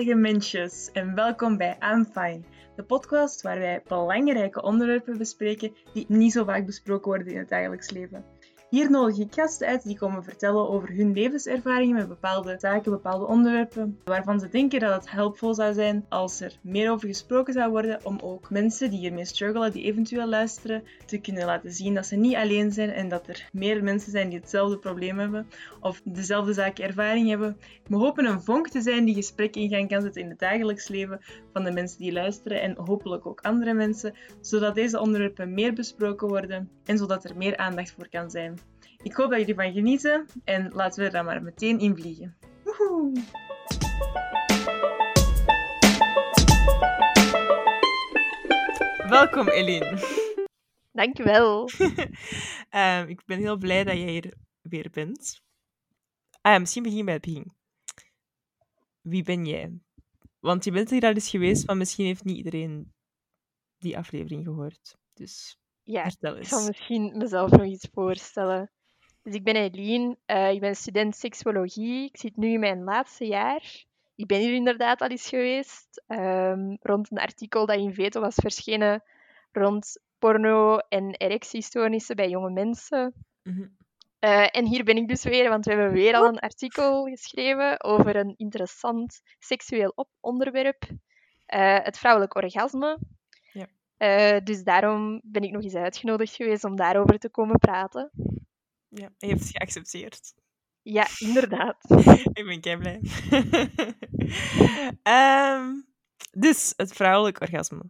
zalige mensjes en welkom bij I'm Fine, de podcast waar wij belangrijke onderwerpen bespreken die niet zo vaak besproken worden in het dagelijks leven. Hier nodig ik gasten uit die komen vertellen over hun levenservaringen met bepaalde zaken, bepaalde onderwerpen, waarvan ze denken dat het helpvol zou zijn als er meer over gesproken zou worden, om ook mensen die hiermee struggelen, die eventueel luisteren, te kunnen laten zien dat ze niet alleen zijn en dat er meer mensen zijn die hetzelfde probleem hebben of dezelfde zaken ervaring hebben. We hopen een vonk te zijn die gesprek in gang kan zetten in het dagelijks leven van de mensen die luisteren en hopelijk ook andere mensen, zodat deze onderwerpen meer besproken worden en zodat er meer aandacht voor kan zijn. Ik hoop dat jullie van genieten en laten we er dan maar meteen in vliegen. Woehoe! Welkom Eline. Dankjewel. um, ik ben heel blij dat jij hier weer bent. Ah, misschien begin bij het begin. Wie ben jij? Want je bent hier al eens geweest, maar misschien heeft niet iedereen die aflevering gehoord. Dus ja, vertel eens. ik zal misschien mezelf nog iets voorstellen. Dus ik ben Eileen, uh, ik ben student seksuologie. Ik zit nu in mijn laatste jaar. Ik ben hier inderdaad al eens geweest, um, rond een artikel dat in Veto was verschenen rond porno en erectiestoornissen bij jonge mensen. Mm -hmm. uh, en hier ben ik dus weer, want we hebben weer al een artikel geschreven over een interessant seksueel op onderwerp, uh, het vrouwelijk orgasme. Ja. Uh, dus daarom ben ik nog eens uitgenodigd geweest om daarover te komen praten. Ja, je hebt het geaccepteerd. Ja, inderdaad. ik ben kei blij. um, dus, het vrouwelijk orgasme.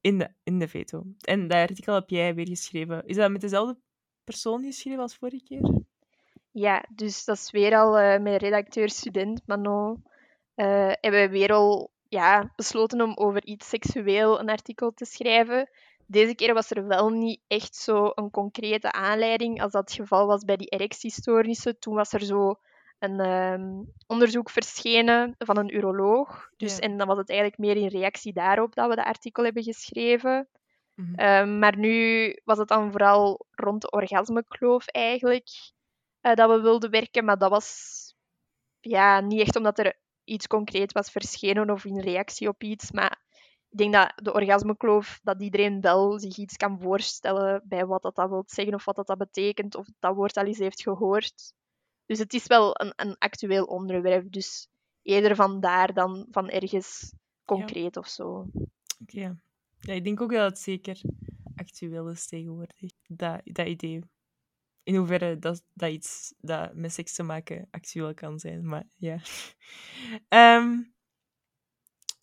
In de, in de veto. En dat artikel heb jij weer geschreven. Is dat met dezelfde persoon geschreven als vorige keer? Ja, dus dat is weer al uh, met redacteur-student Manon. Uh, hebben we weer al ja, besloten om over iets seksueel een artikel te schrijven. Deze keer was er wel niet echt zo een concrete aanleiding als dat het geval was bij die erectiestoornissen. Toen was er zo een um, onderzoek verschenen van een uroloog. Dus, ja. En dan was het eigenlijk meer in reactie daarop dat we dat artikel hebben geschreven. Mm -hmm. um, maar nu was het dan vooral rond de orgasmekloof eigenlijk uh, dat we wilden werken. Maar dat was ja, niet echt omdat er iets concreet was verschenen of in reactie op iets. Maar ik denk dat de orgasmekloof, dat iedereen wel zich iets kan voorstellen bij wat dat, dat wil zeggen of wat dat, dat betekent, of dat woord al eens heeft gehoord. Dus het is wel een, een actueel onderwerp, dus eerder vandaar dan van ergens concreet of zo. Oké. Ja, ik denk ook dat het zeker actueel is tegenwoordig, dat, dat idee. In hoeverre dat, dat iets dat met seks te maken actueel kan zijn, maar ja. um,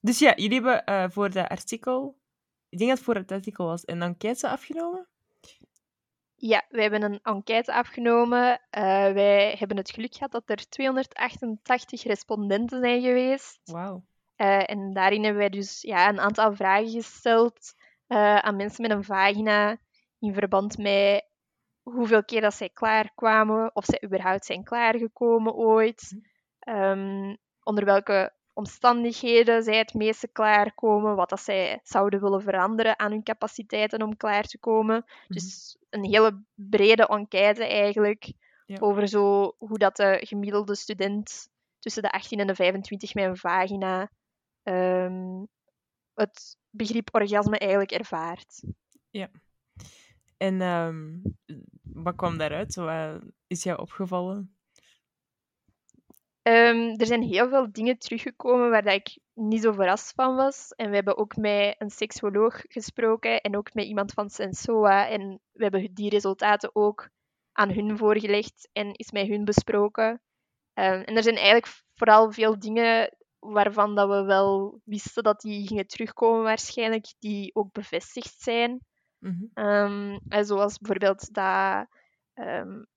dus ja, jullie hebben uh, voor dat artikel, ik denk dat het voor het artikel was, een enquête afgenomen? Ja, wij hebben een enquête afgenomen. Uh, wij hebben het geluk gehad dat er 288 respondenten zijn geweest. Wauw. Uh, en daarin hebben wij dus ja, een aantal vragen gesteld aan mensen met een vagina in verband met hoeveel keer dat zij klaarkwamen, of zij überhaupt zijn klaargekomen ooit, um, onder welke omstandigheden zij het meeste klaarkomen, wat dat zij zouden willen veranderen aan hun capaciteiten om klaar te komen. Mm -hmm. Dus een hele brede enquête eigenlijk ja. over zo hoe dat de gemiddelde student tussen de 18 en de 25 met een vagina um, het begrip orgasme eigenlijk ervaart. Ja. En um, wat kwam daaruit? Wat is jou opgevallen? Um, er zijn heel veel dingen teruggekomen waar dat ik niet zo verrast van was. En we hebben ook met een seksuoloog gesproken en ook met iemand van Sensoa. En we hebben die resultaten ook aan hun voorgelegd en is met hun besproken. Um, en er zijn eigenlijk vooral veel dingen waarvan dat we wel wisten dat die gingen terugkomen waarschijnlijk, die ook bevestigd zijn. Mm -hmm. um, zoals bijvoorbeeld dat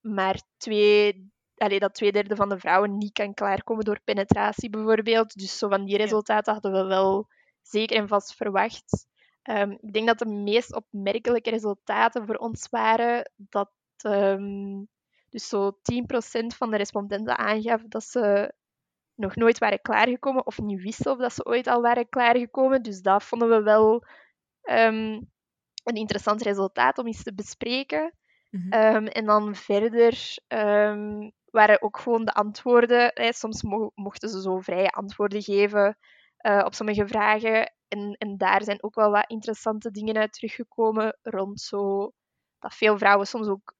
maar twee allee, dat twee derde van de vrouwen niet kan klaarkomen door penetratie bijvoorbeeld. Dus zo van die resultaten hadden we wel zeker en vast verwacht. Um, ik denk dat de meest opmerkelijke resultaten voor ons waren dat um, dus zo 10% van de respondenten aangaf dat ze nog nooit waren klaargekomen of niet wisten of dat ze ooit al waren klaargekomen. Dus dat vonden we wel um, een interessant resultaat om eens te bespreken. Mm -hmm. um, en dan verder um, waren ook gewoon de antwoorden. Hè, soms mochten ze zo vrije antwoorden geven uh, op sommige vragen. En, en daar zijn ook wel wat interessante dingen uit teruggekomen rond zo dat veel vrouwen soms ook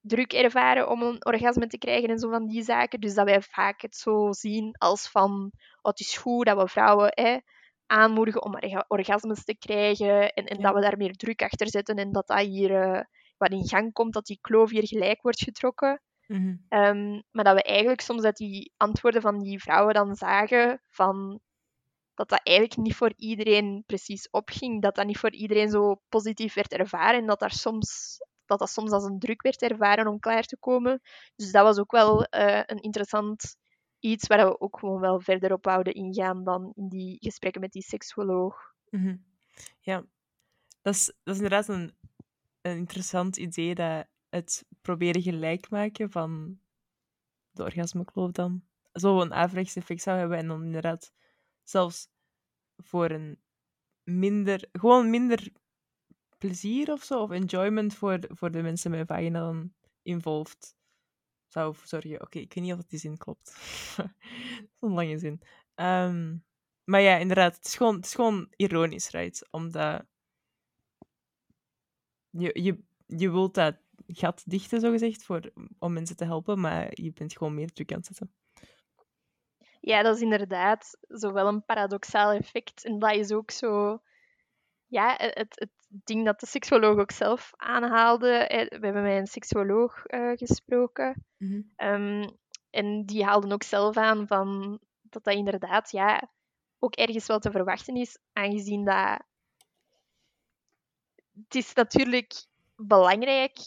druk ervaren om een orgasme te krijgen en zo van die zaken. Dus dat wij vaak het zo zien als van, oh, het is goed dat we vrouwen hè, aanmoedigen om orgasmes te krijgen en, en dat we daar meer druk achter zetten en dat dat hier uh, wat in gang komt, dat die kloof hier gelijk wordt getrokken. Mhm. Ehm, maar dat we eigenlijk soms uit die antwoorden van die vrouwen dan zagen van dat dat eigenlijk niet voor iedereen precies opging, dat dat niet voor iedereen zo positief werd ervaren en dat, daar soms, dat dat soms als een druk werd ervaren om klaar te komen. Dus dat was ook wel uh, een interessant iets waar we ook gewoon wel verder op wouden ingaan dan in die gesprekken met die seksuoloog. Mhm. Ja, dat is, dat is inderdaad een, een interessant idee dat het proberen gelijk maken van de orgasmekloof dan zo een averechts effect zou hebben en dan inderdaad zelfs voor een minder, gewoon minder plezier of zo, of enjoyment voor, voor de mensen met vagina dan involved zou zorgen. Oké, ik weet niet of die zin klopt. dat een lange zin. Ehm, maar ja, inderdaad, het is gewoon, het is gewoon ironisch, right? Omdat je, je, je wilt dat gat dichten, zogezegd, voor, om mensen te helpen, maar je bent gewoon meer druk aan het zetten. Ja, dat is inderdaad zowel een paradoxaal effect. En dat is ook zo... Ja, het, het ding dat de seksuoloog ook zelf aanhaalde. Eh, we hebben met een seksuoloog uh, gesproken. Mhm. Ehm, en die haalden ook zelf aan van dat dat inderdaad ja, ook ergens wel te verwachten is, aangezien dat... Het is natuurlijk belangrijk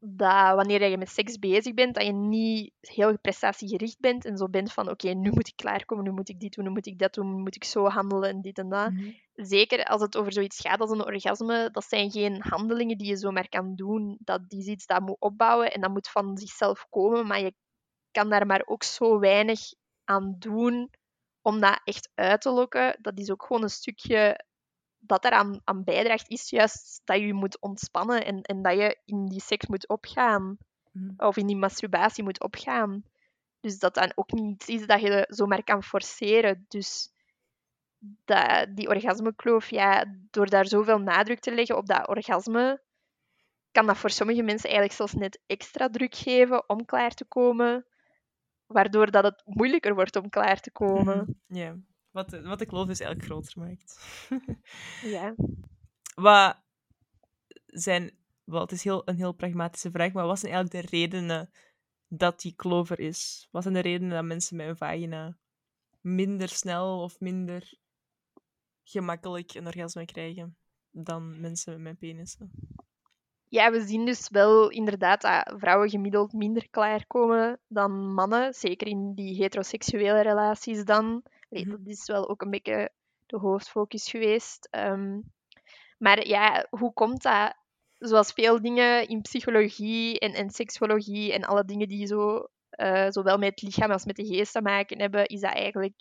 dat wanneer je met seks bezig bent, dat je niet heel prestatiegericht bent en zo bent van oké, nu moet ik klaarkomen, nu moet ik dit doen, nu moet ik dat doen, nu moet ik zo handelen en dit en dat. Mhm. Zeker als het over zoiets gaat als een orgasme, dat zijn geen handelingen die je zomaar kan doen. Dat is iets dat moet opbouwen en dat moet van zichzelf komen, maar je kan daar maar ook zo weinig aan doen om dat echt uit te lokken. Dat is ook gewoon een stukje dat eraan aan bijdraagt, is juist dat je moet ontspannen en, en dat je in die seks moet opgaan. Mhm. Of in die masturbatie moet opgaan. Dus dat dan ook niet iets is dat je zomaar kan forceren. Dus dat, die orgasmekloof, ja, door daar zoveel nadruk te leggen op dat orgasme, kan dat voor sommige mensen eigenlijk zelfs net extra druk geven om klaar te komen. Waardoor dat het moeilijker wordt om klaar te komen. Mhm. Ja. Wat de kloof dus eigenlijk groter maakt. ja. Wat zijn... Wel, het is heel, een heel pragmatische vraag, maar wat zijn eigenlijk de redenen dat die kloof er is? Wat zijn de redenen dat mensen met een vagina minder snel of minder gemakkelijk een orgasme krijgen dan mensen met penissen? Ja, we zien dus wel inderdaad dat vrouwen gemiddeld minder klaarkomen dan mannen. Zeker in die heteroseksuele relaties dan. Mhm. dat is wel ook een beetje de hoofdfocus geweest. Ehm, maar ja, hoe komt dat? Zoals veel dingen in psychologie en, en seksologie en alle dingen die zo, uh, zowel met het lichaam als met de geest te maken hebben, is dat eigenlijk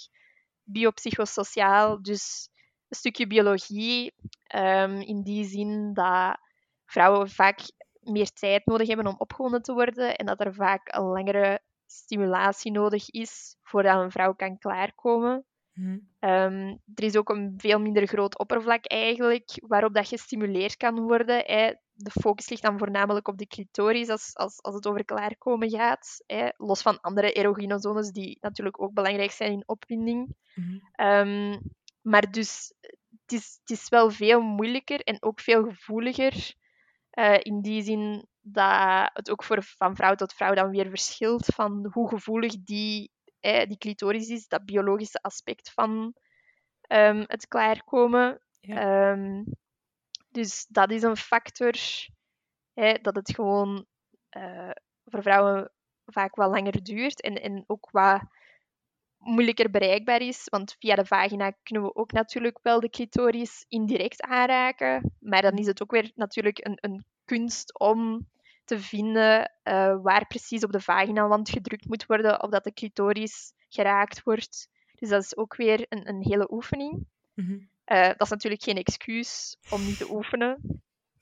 biopsychosociaal. Dus een stukje biologie, um, in die zin dat vrouwen vaak meer tijd nodig hebben om opgewonden te worden en dat er vaak een langere stimulatie nodig is voordat een vrouw kan klaarkomen. Mhm. Ehm, er is ook een veel minder groot oppervlak eigenlijk waarop dat gestimuleerd kan worden. Hè. De focus ligt dan voornamelijk op de clitoris als, als, als het over klaarkomen gaat. Hè. Los van andere erogene zones die natuurlijk ook belangrijk zijn in opwinding. Mhm. Ehm, maar dus het is, het is wel veel moeilijker en ook veel gevoeliger. Uh, in die zin dat het ook voor, van vrouw tot vrouw dan weer verschilt van hoe gevoelig die, eh, die clitoris is, dat biologische aspect van um, het klaarkomen. Um, dus dat is een factor, dat het gewoon uh, voor vrouwen vaak wel langer duurt en, en ook wat moeilijker bereikbaar is. Want via de vagina kunnen we ook natuurlijk wel de clitoris indirect aanraken. Maar dan is het ook weer natuurlijk een, een kunst om te vinden uh, waar precies op de vaginawand gedrukt moet worden of dat de clitoris geraakt wordt. Dus dat is ook weer een, een hele oefening. Mm dat is natuurlijk geen excuus om niet te oefenen.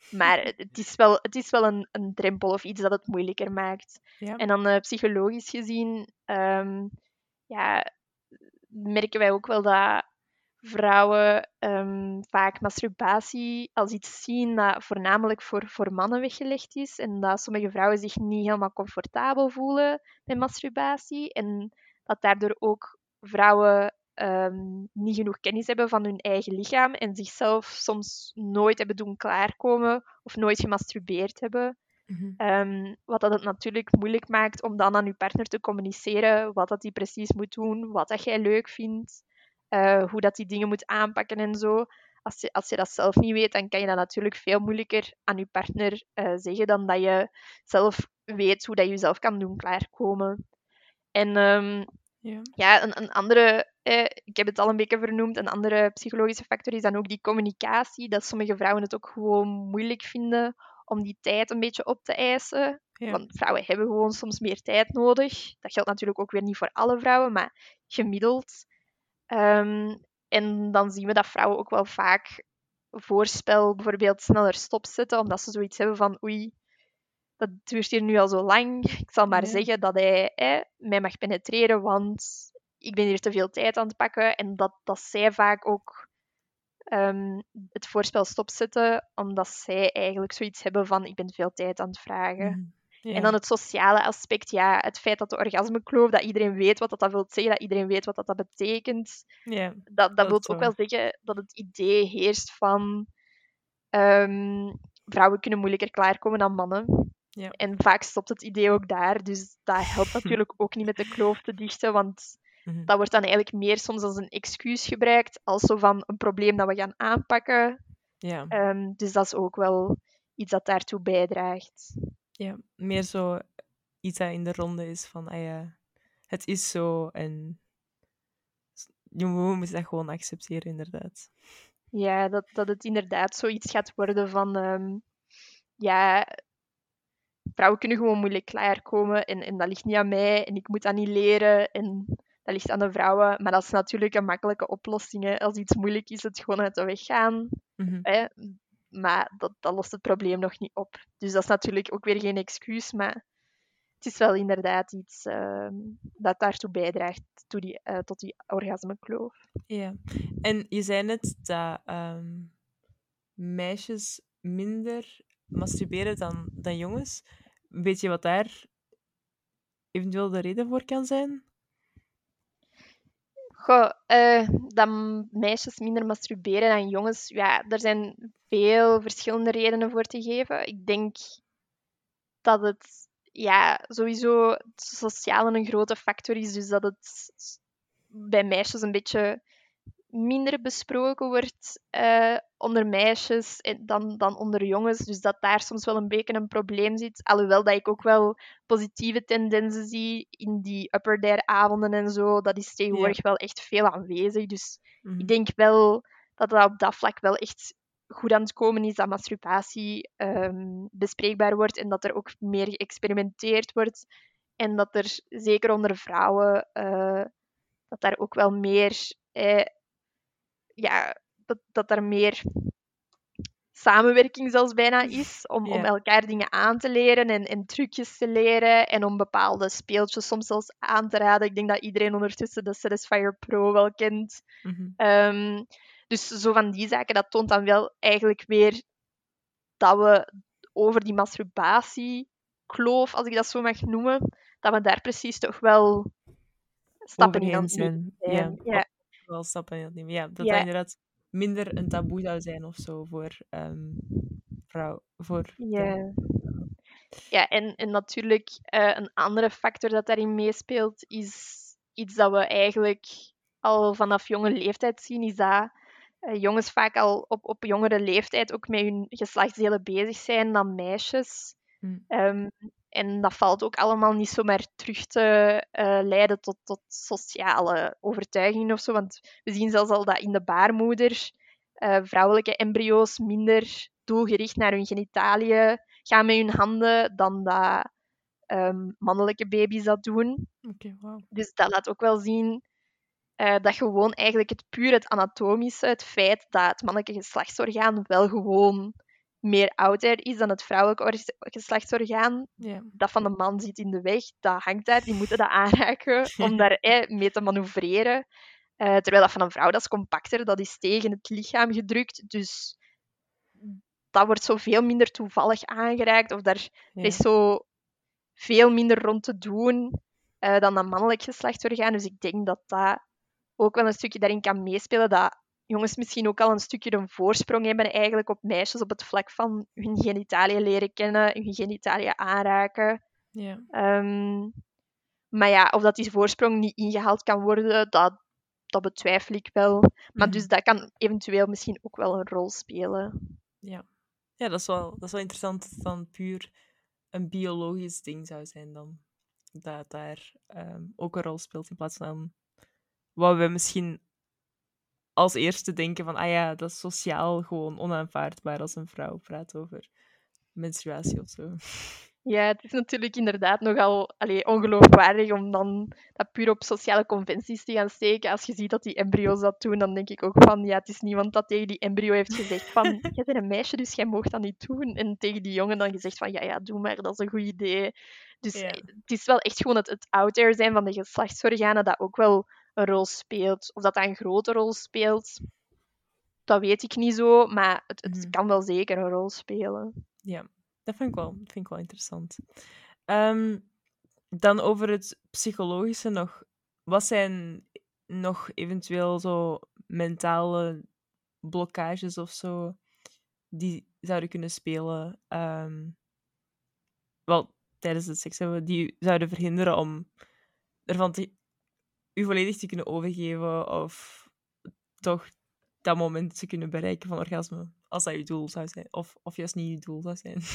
Maar het is wel, het is wel een, een drempel of iets dat het moeilijker maakt. Ja. En dan eh, psychologisch gezien, ehm, ja, merken wij ook wel dat vrouwen ehm, vaak masturbatie als iets zien dat voornamelijk voor, voor mannen weggelegd is. En dat sommige vrouwen zich niet helemaal comfortabel voelen met masturbatie. En dat daardoor ook vrouwen ehm, niet genoeg kennis hebben van hun eigen lichaam en zichzelf soms nooit hebben doen klaarkomen of nooit gemasturbeerd hebben. Mhm. Ehm, wat dat het natuurlijk moeilijk maakt om dan aan je partner te communiceren wat dat hij precies moet doen, wat dat jij leuk vindt, eh, hoe dat die dingen moet aanpakken en zo. Als je, als je dat zelf niet weet, dan kan je dat natuurlijk veel moeilijker aan je partner eh, zeggen dan dat je zelf weet hoe dat je jezelf kan doen klaarkomen. En ehm, Ja. ja, een, een andere, eh, ik heb het al een beetje vernoemd, een andere psychologische factor is dan ook die communicatie. Dat sommige vrouwen het ook gewoon moeilijk vinden om die tijd een beetje op te eisen. Ja. Want vrouwen hebben gewoon soms meer tijd nodig. Dat geldt natuurlijk ook weer niet voor alle vrouwen, maar gemiddeld. Ehm, en dan zien we dat vrouwen ook wel vaak voorspel bijvoorbeeld sneller stopzetten, omdat ze zoiets hebben van oei, dat duurt hier nu al zo lang. Ik zal maar Ja. zeggen dat hij hè, mij mag penetreren, want ik ben hier te veel tijd aan het pakken. En dat, dat zij vaak ook ehm, het voorspel stopzetten, omdat zij eigenlijk zoiets hebben van ik ben veel tijd aan het vragen. Ja. En dan het sociale aspect, ja, het feit dat de orgasmekloof, dat iedereen weet wat dat, dat wil zeggen, dat iedereen weet wat dat, dat betekent. Ja. Dat, dat, wil ook wel zeggen dat het idee heerst van ehm, vrouwen kunnen moeilijker klaarkomen dan mannen. Ja. En vaak stopt het idee ook daar. Dus dat helpt natuurlijk ook niet met de kloof te dichten, want Mhm. dat wordt dan eigenlijk meer soms als een excuus gebruikt, als zo van een probleem dat we gaan aanpakken. Ja. Ehm, dus dat is ook wel iets dat daartoe bijdraagt. Ja. Meer zo iets dat in de ronde is van, ah ja, het is zo en je moet dat gewoon accepteren, inderdaad. Ja, dat, dat het inderdaad zoiets gaat worden van... ehm, ja, vrouwen kunnen gewoon moeilijk klaarkomen en, en dat ligt niet aan mij en ik moet dat niet leren en dat ligt aan de vrouwen. Maar dat is natuurlijk een makkelijke oplossing. Hè. Als iets moeilijk is, het gewoon uit de weg gaan. Mhm. Hè. Maar dat, dat lost het probleem nog niet op. Dus dat is natuurlijk ook weer geen excuus, maar het is wel inderdaad iets ehm, dat daartoe bijdraagt, toe die, eh, tot die orgasmekloof. Ja. En je zei net dat ehm, meisjes minder masturberen dan, dan jongens. Weet je wat daar eventueel de reden voor kan zijn? Goh, eh, dat meisjes minder masturberen dan jongens, ja, er zijn veel verschillende redenen voor te geven. Ik denk dat het ja, sowieso het sociale een grote factor is, dus dat het bij meisjes een beetje minder besproken wordt eh, onder meisjes en dan, dan onder jongens. Dus dat daar soms wel een beetje een probleem zit. Alhoewel dat ik ook wel positieve tendensen zie in die upper dare avonden en zo. Dat is tegenwoordig wel echt veel aanwezig. Dus Mhm. ik denk wel dat dat op dat vlak wel echt goed aan het komen is, dat masturbatie ehm, bespreekbaar wordt en dat er ook meer geëxperimenteerd wordt. En dat er, zeker onder vrouwen, eh, dat daar ook wel meer... Eh, ja, dat, dat er meer samenwerking zelfs bijna is om, om elkaar dingen aan te leren en, en trucjes te leren en om bepaalde speeltjes soms zelfs aan te raden. Ik denk dat iedereen ondertussen de Satisfyer Pro wel kent. Mhm. Ehm, dus zo van die zaken, dat toont dan wel eigenlijk weer dat we over die masturbatiekloof, als ik dat zo mag noemen, dat we daar precies toch wel stappen in aan zijn. zijn. Ja, Ja. Wel stappen in nemen. Ja, dat Ja. dat inderdaad minder een taboe zou zijn of zo voor ehm vrouw. Voor, Ja. Ja, en, en natuurlijk eh, een andere factor dat daarin meespeelt, is iets dat we eigenlijk al vanaf jonge leeftijd zien, is dat eh, jongens vaak al op, op jongere leeftijd ook met hun geslachtsdelen bezig zijn dan meisjes. Hm. Ehm, en dat valt ook allemaal niet zomaar terug te eh, leiden tot, tot sociale overtuigingen of zo. Want we zien zelfs al dat in de baarmoeder eh, vrouwelijke embryo's minder doelgericht naar hun genitaliën gaan met hun handen dan dat ehm, mannelijke baby's dat doen. Wauw. Dus dat laat ook wel zien eh, dat gewoon eigenlijk het puur het anatomische, het feit dat het mannelijke geslachtsorgaan wel gewoon meer ouder is dan het vrouwelijke or- geslachtsorgaan. Ja. Dat van de man zit in de weg, dat hangt daar, die moeten dat aanraken om daar eh, mee te manoeuvreren. Eh, terwijl dat van een vrouw, dat is compacter, dat is tegen het lichaam gedrukt. Dus dat wordt zo veel minder toevallig aangeraakt. Of daar er is zo veel minder rond te doen eh, dan dat mannelijk geslachtsorgaan. Dus ik denk dat dat ook wel een stukje daarin kan meespelen. Dat jongens misschien ook al een stukje een voorsprong hebben eigenlijk op meisjes op het vlak van hun genitaliën leren kennen, hun genitaliën aanraken. Ja. Ehm, maar ja, of dat die voorsprong niet ingehaald kan worden, dat, dat betwijfel ik wel. Maar Mhm. dus dat kan eventueel misschien ook wel een rol spelen. Ja, ja dat, is wel, dat is wel interessant dat het dan puur een biologisch ding zou zijn dan. Dat daar ehm, ook een rol speelt in plaats van wat we misschien als eerste denken van, ah ja, dat is sociaal gewoon onaanvaardbaar als een vrouw praat over menstruatie of zo. Ja, het is natuurlijk inderdaad nogal allee, ongeloofwaardig om dan dat puur op sociale conventies te gaan steken. Als je ziet dat die embryo's dat doen, dan denk ik ook van, ja, het is niemand dat tegen die embryo heeft gezegd van, jij bent een meisje, dus jij mag dat niet doen. En tegen die jongen dan gezegd van, ja, ja, doe maar, dat is een goed idee. Dus Ja. het is wel echt gewoon het, het out there zijn van de geslachtsorganen dat ook wel een rol speelt. Of dat dat een grote rol speelt, dat weet ik niet zo, maar het, het Mhm. kan wel zeker een rol spelen. Ja, dat vind ik wel, dat vind ik wel interessant. Ehm, dan over het psychologische nog. Wat zijn nog eventueel zo mentale blokkages of zo die zouden kunnen spelen? ehm, wel, tijdens het seks hebben, die zouden verhinderen om ervan te, u volledig te kunnen overgeven of toch dat moment te kunnen bereiken van orgasme, als dat je doel zou zijn. Of, of juist niet je doel zou zijn.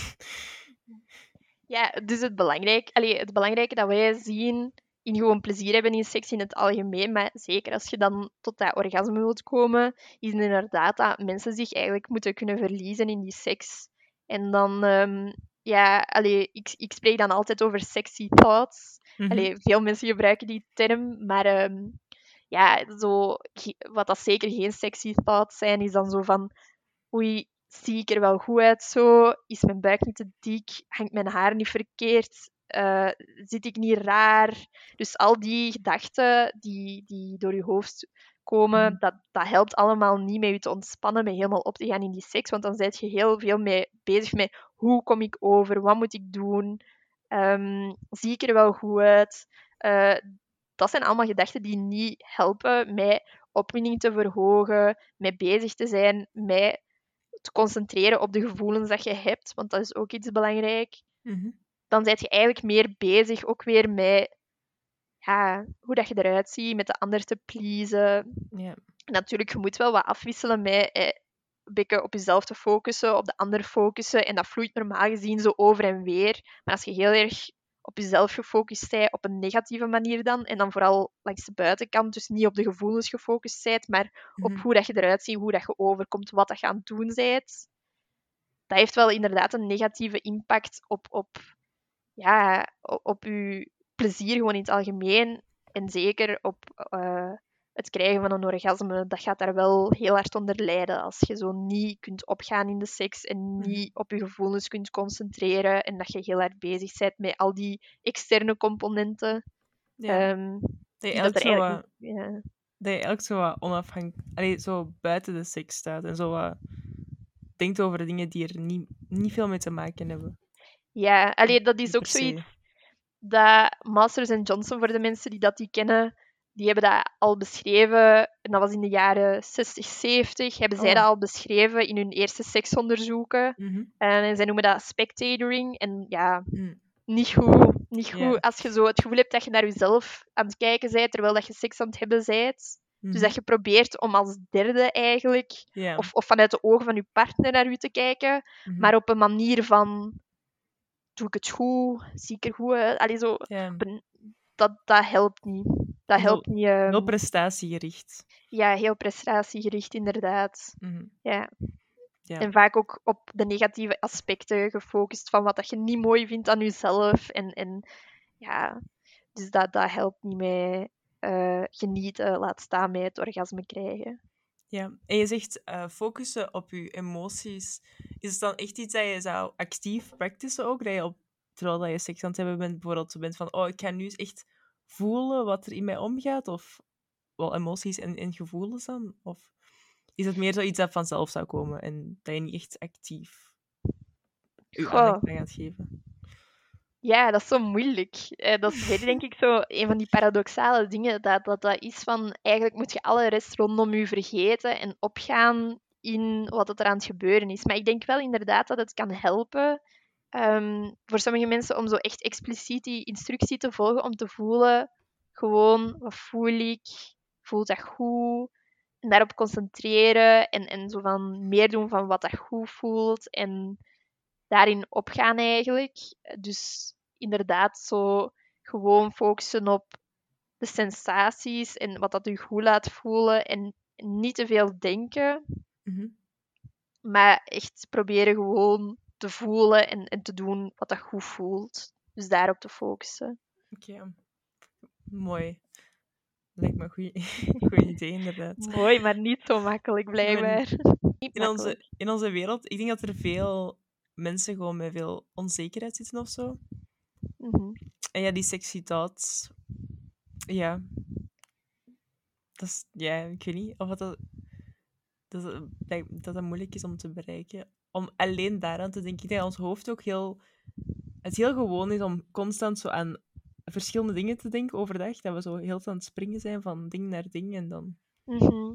Ja, dus het, belangrijk, allee, het belangrijke dat wij zien in gewoon plezier hebben in seks in het algemeen, maar zeker als je dan tot dat orgasme wilt komen, is inderdaad dat mensen zich eigenlijk moeten kunnen verliezen in die seks. En dan, ehm, ja, allee, ik, ik spreek dan altijd over sexy thoughts. Mhm. Allee, veel mensen gebruiken die term, maar ehm, ja, zo, wat dat zeker geen sexy thoughts zijn, is dan zo van, oei, zie ik er wel goed uit zo? Is mijn buik niet te dik? Hangt mijn haar niet verkeerd? Eh, zit ik niet raar? Dus al die gedachten die, die door je hoofd komen, Mhm. dat, dat helpt allemaal niet met je te ontspannen, met helemaal op te gaan in die seks. Want dan ben je heel veel mee bezig met hoe kom ik over? Wat moet ik doen? Ehm, zie ik er wel goed uit? Eh, dat zijn allemaal gedachten die niet helpen met opwinding te verhogen, met bezig te zijn, met te concentreren op de gevoelens dat je hebt, want dat is ook iets belangrijk. Mhm. Dan ben je eigenlijk meer bezig ook weer met ja, hoe dat je eruit ziet, met de ander te pleasen. Natuurlijk, je moet wel wat afwisselen met eh, een beetje op jezelf te focussen, op de ander focussen. En dat vloeit normaal gezien zo over en weer. Maar als je heel erg op jezelf gefocust bent, op een negatieve manier dan, en dan vooral langs de buitenkant, dus niet op de gevoelens gefocust bent, maar op Mhm. hoe dat je eruit ziet, hoe dat je overkomt, wat dat je aan het doen bent. Dat heeft wel inderdaad een negatieve impact op, op, ja, o- op je plezier gewoon in het algemeen. En zeker op eh, het krijgen van een orgasme. Dat gaat daar wel heel hard onder lijden. Als je zo niet kunt opgaan in de seks en niet op je gevoelens kunt concentreren. En dat je heel hard bezig bent met al die externe componenten. Ja. Ehm, dat, je dat eigenlijk er zo eigenlijk... wat, Ja. dat je zo wat onafhankelijk... Zo buiten de seks staat en zo wat denkt over dingen die er niet, niet veel mee te maken hebben. Ja, allee, dat is ook zoiets dat Masters en Johnson, voor de mensen die dat die kennen, die hebben dat al beschreven. En dat was in de jaren 60, 70. Hebben zij Oh. dat al beschreven in hun eerste seksonderzoeken. Mhm. En zij noemen dat spectatoring. En ja, Mm. niet goed. Niet goed als je zo het gevoel hebt dat je naar jezelf aan het kijken bent, terwijl dat je seks aan het hebben bent. Dus Mhm. dat je probeert om als derde eigenlijk, of, of vanuit de ogen van je partner naar u te kijken, Mhm. maar op een manier van, doe ik het goed? Zie ik er goed uit? Allee, zo, dat, dat helpt niet. Dat Heel- helpt niet. ehm, Heel prestatiegericht. ja, heel prestatiegericht, inderdaad. Mhm. Ja. Ja. En vaak ook op de negatieve aspecten gefocust van wat dat je niet mooi vindt aan jezelf. En, en ja, dus dat, dat helpt niet mee eh, genieten, laat staan met het orgasme krijgen. Ja, en je zegt eh, focussen op je emoties is het dan echt iets dat je zou actief practicen ook? Dat je op, terwijl dat je seks aan het hebben bent, bijvoorbeeld zo bent van, oh, ik ga nu echt voelen wat er in mij omgaat? Of wel emoties en, en gevoelens dan? Of is het meer zoiets dat vanzelf zou komen en dat je niet echt actief je Goh. aandacht aan gaat geven? Ja, dat is zo moeilijk. Eh, dat is denk ik, zo een van die paradoxale dingen. Dat, dat dat is van, eigenlijk moet je alle rest rondom je vergeten en opgaan in wat er aan het gebeuren is. Maar ik denk wel inderdaad dat het kan helpen ehm, voor sommige mensen om zo echt expliciet die instructie te volgen, om te voelen, gewoon, wat voel ik? Voelt dat goed? En daarop concentreren en, en zo van meer doen van wat dat goed voelt. En daarin opgaan eigenlijk. Dus inderdaad, zo gewoon focussen op de sensaties en wat dat u goed laat voelen en niet te veel denken, Mhm. maar echt proberen gewoon te voelen en, en te doen wat dat goed voelt. Dus daarop te focussen. Oké. Mooi. Lijkt me een goed idee, inderdaad. Mooi, maar niet zo makkelijk blijkbaar. Niet In onze, in onze wereld, ik denk dat er veel mensen gewoon met veel onzekerheid zitten of zo. Mhm. En ja, die sexy thoughts, ja. Dat is, ja, ik weet niet of dat, dat, dat, dat dat moeilijk is om te bereiken. Om alleen daaraan te denken. Ik denk dat ons hoofd ook heel, het heel gewoon is om constant zo aan verschillende dingen te denken overdag. Dat we zo heel aan het springen zijn van ding naar ding en dan... Mhm.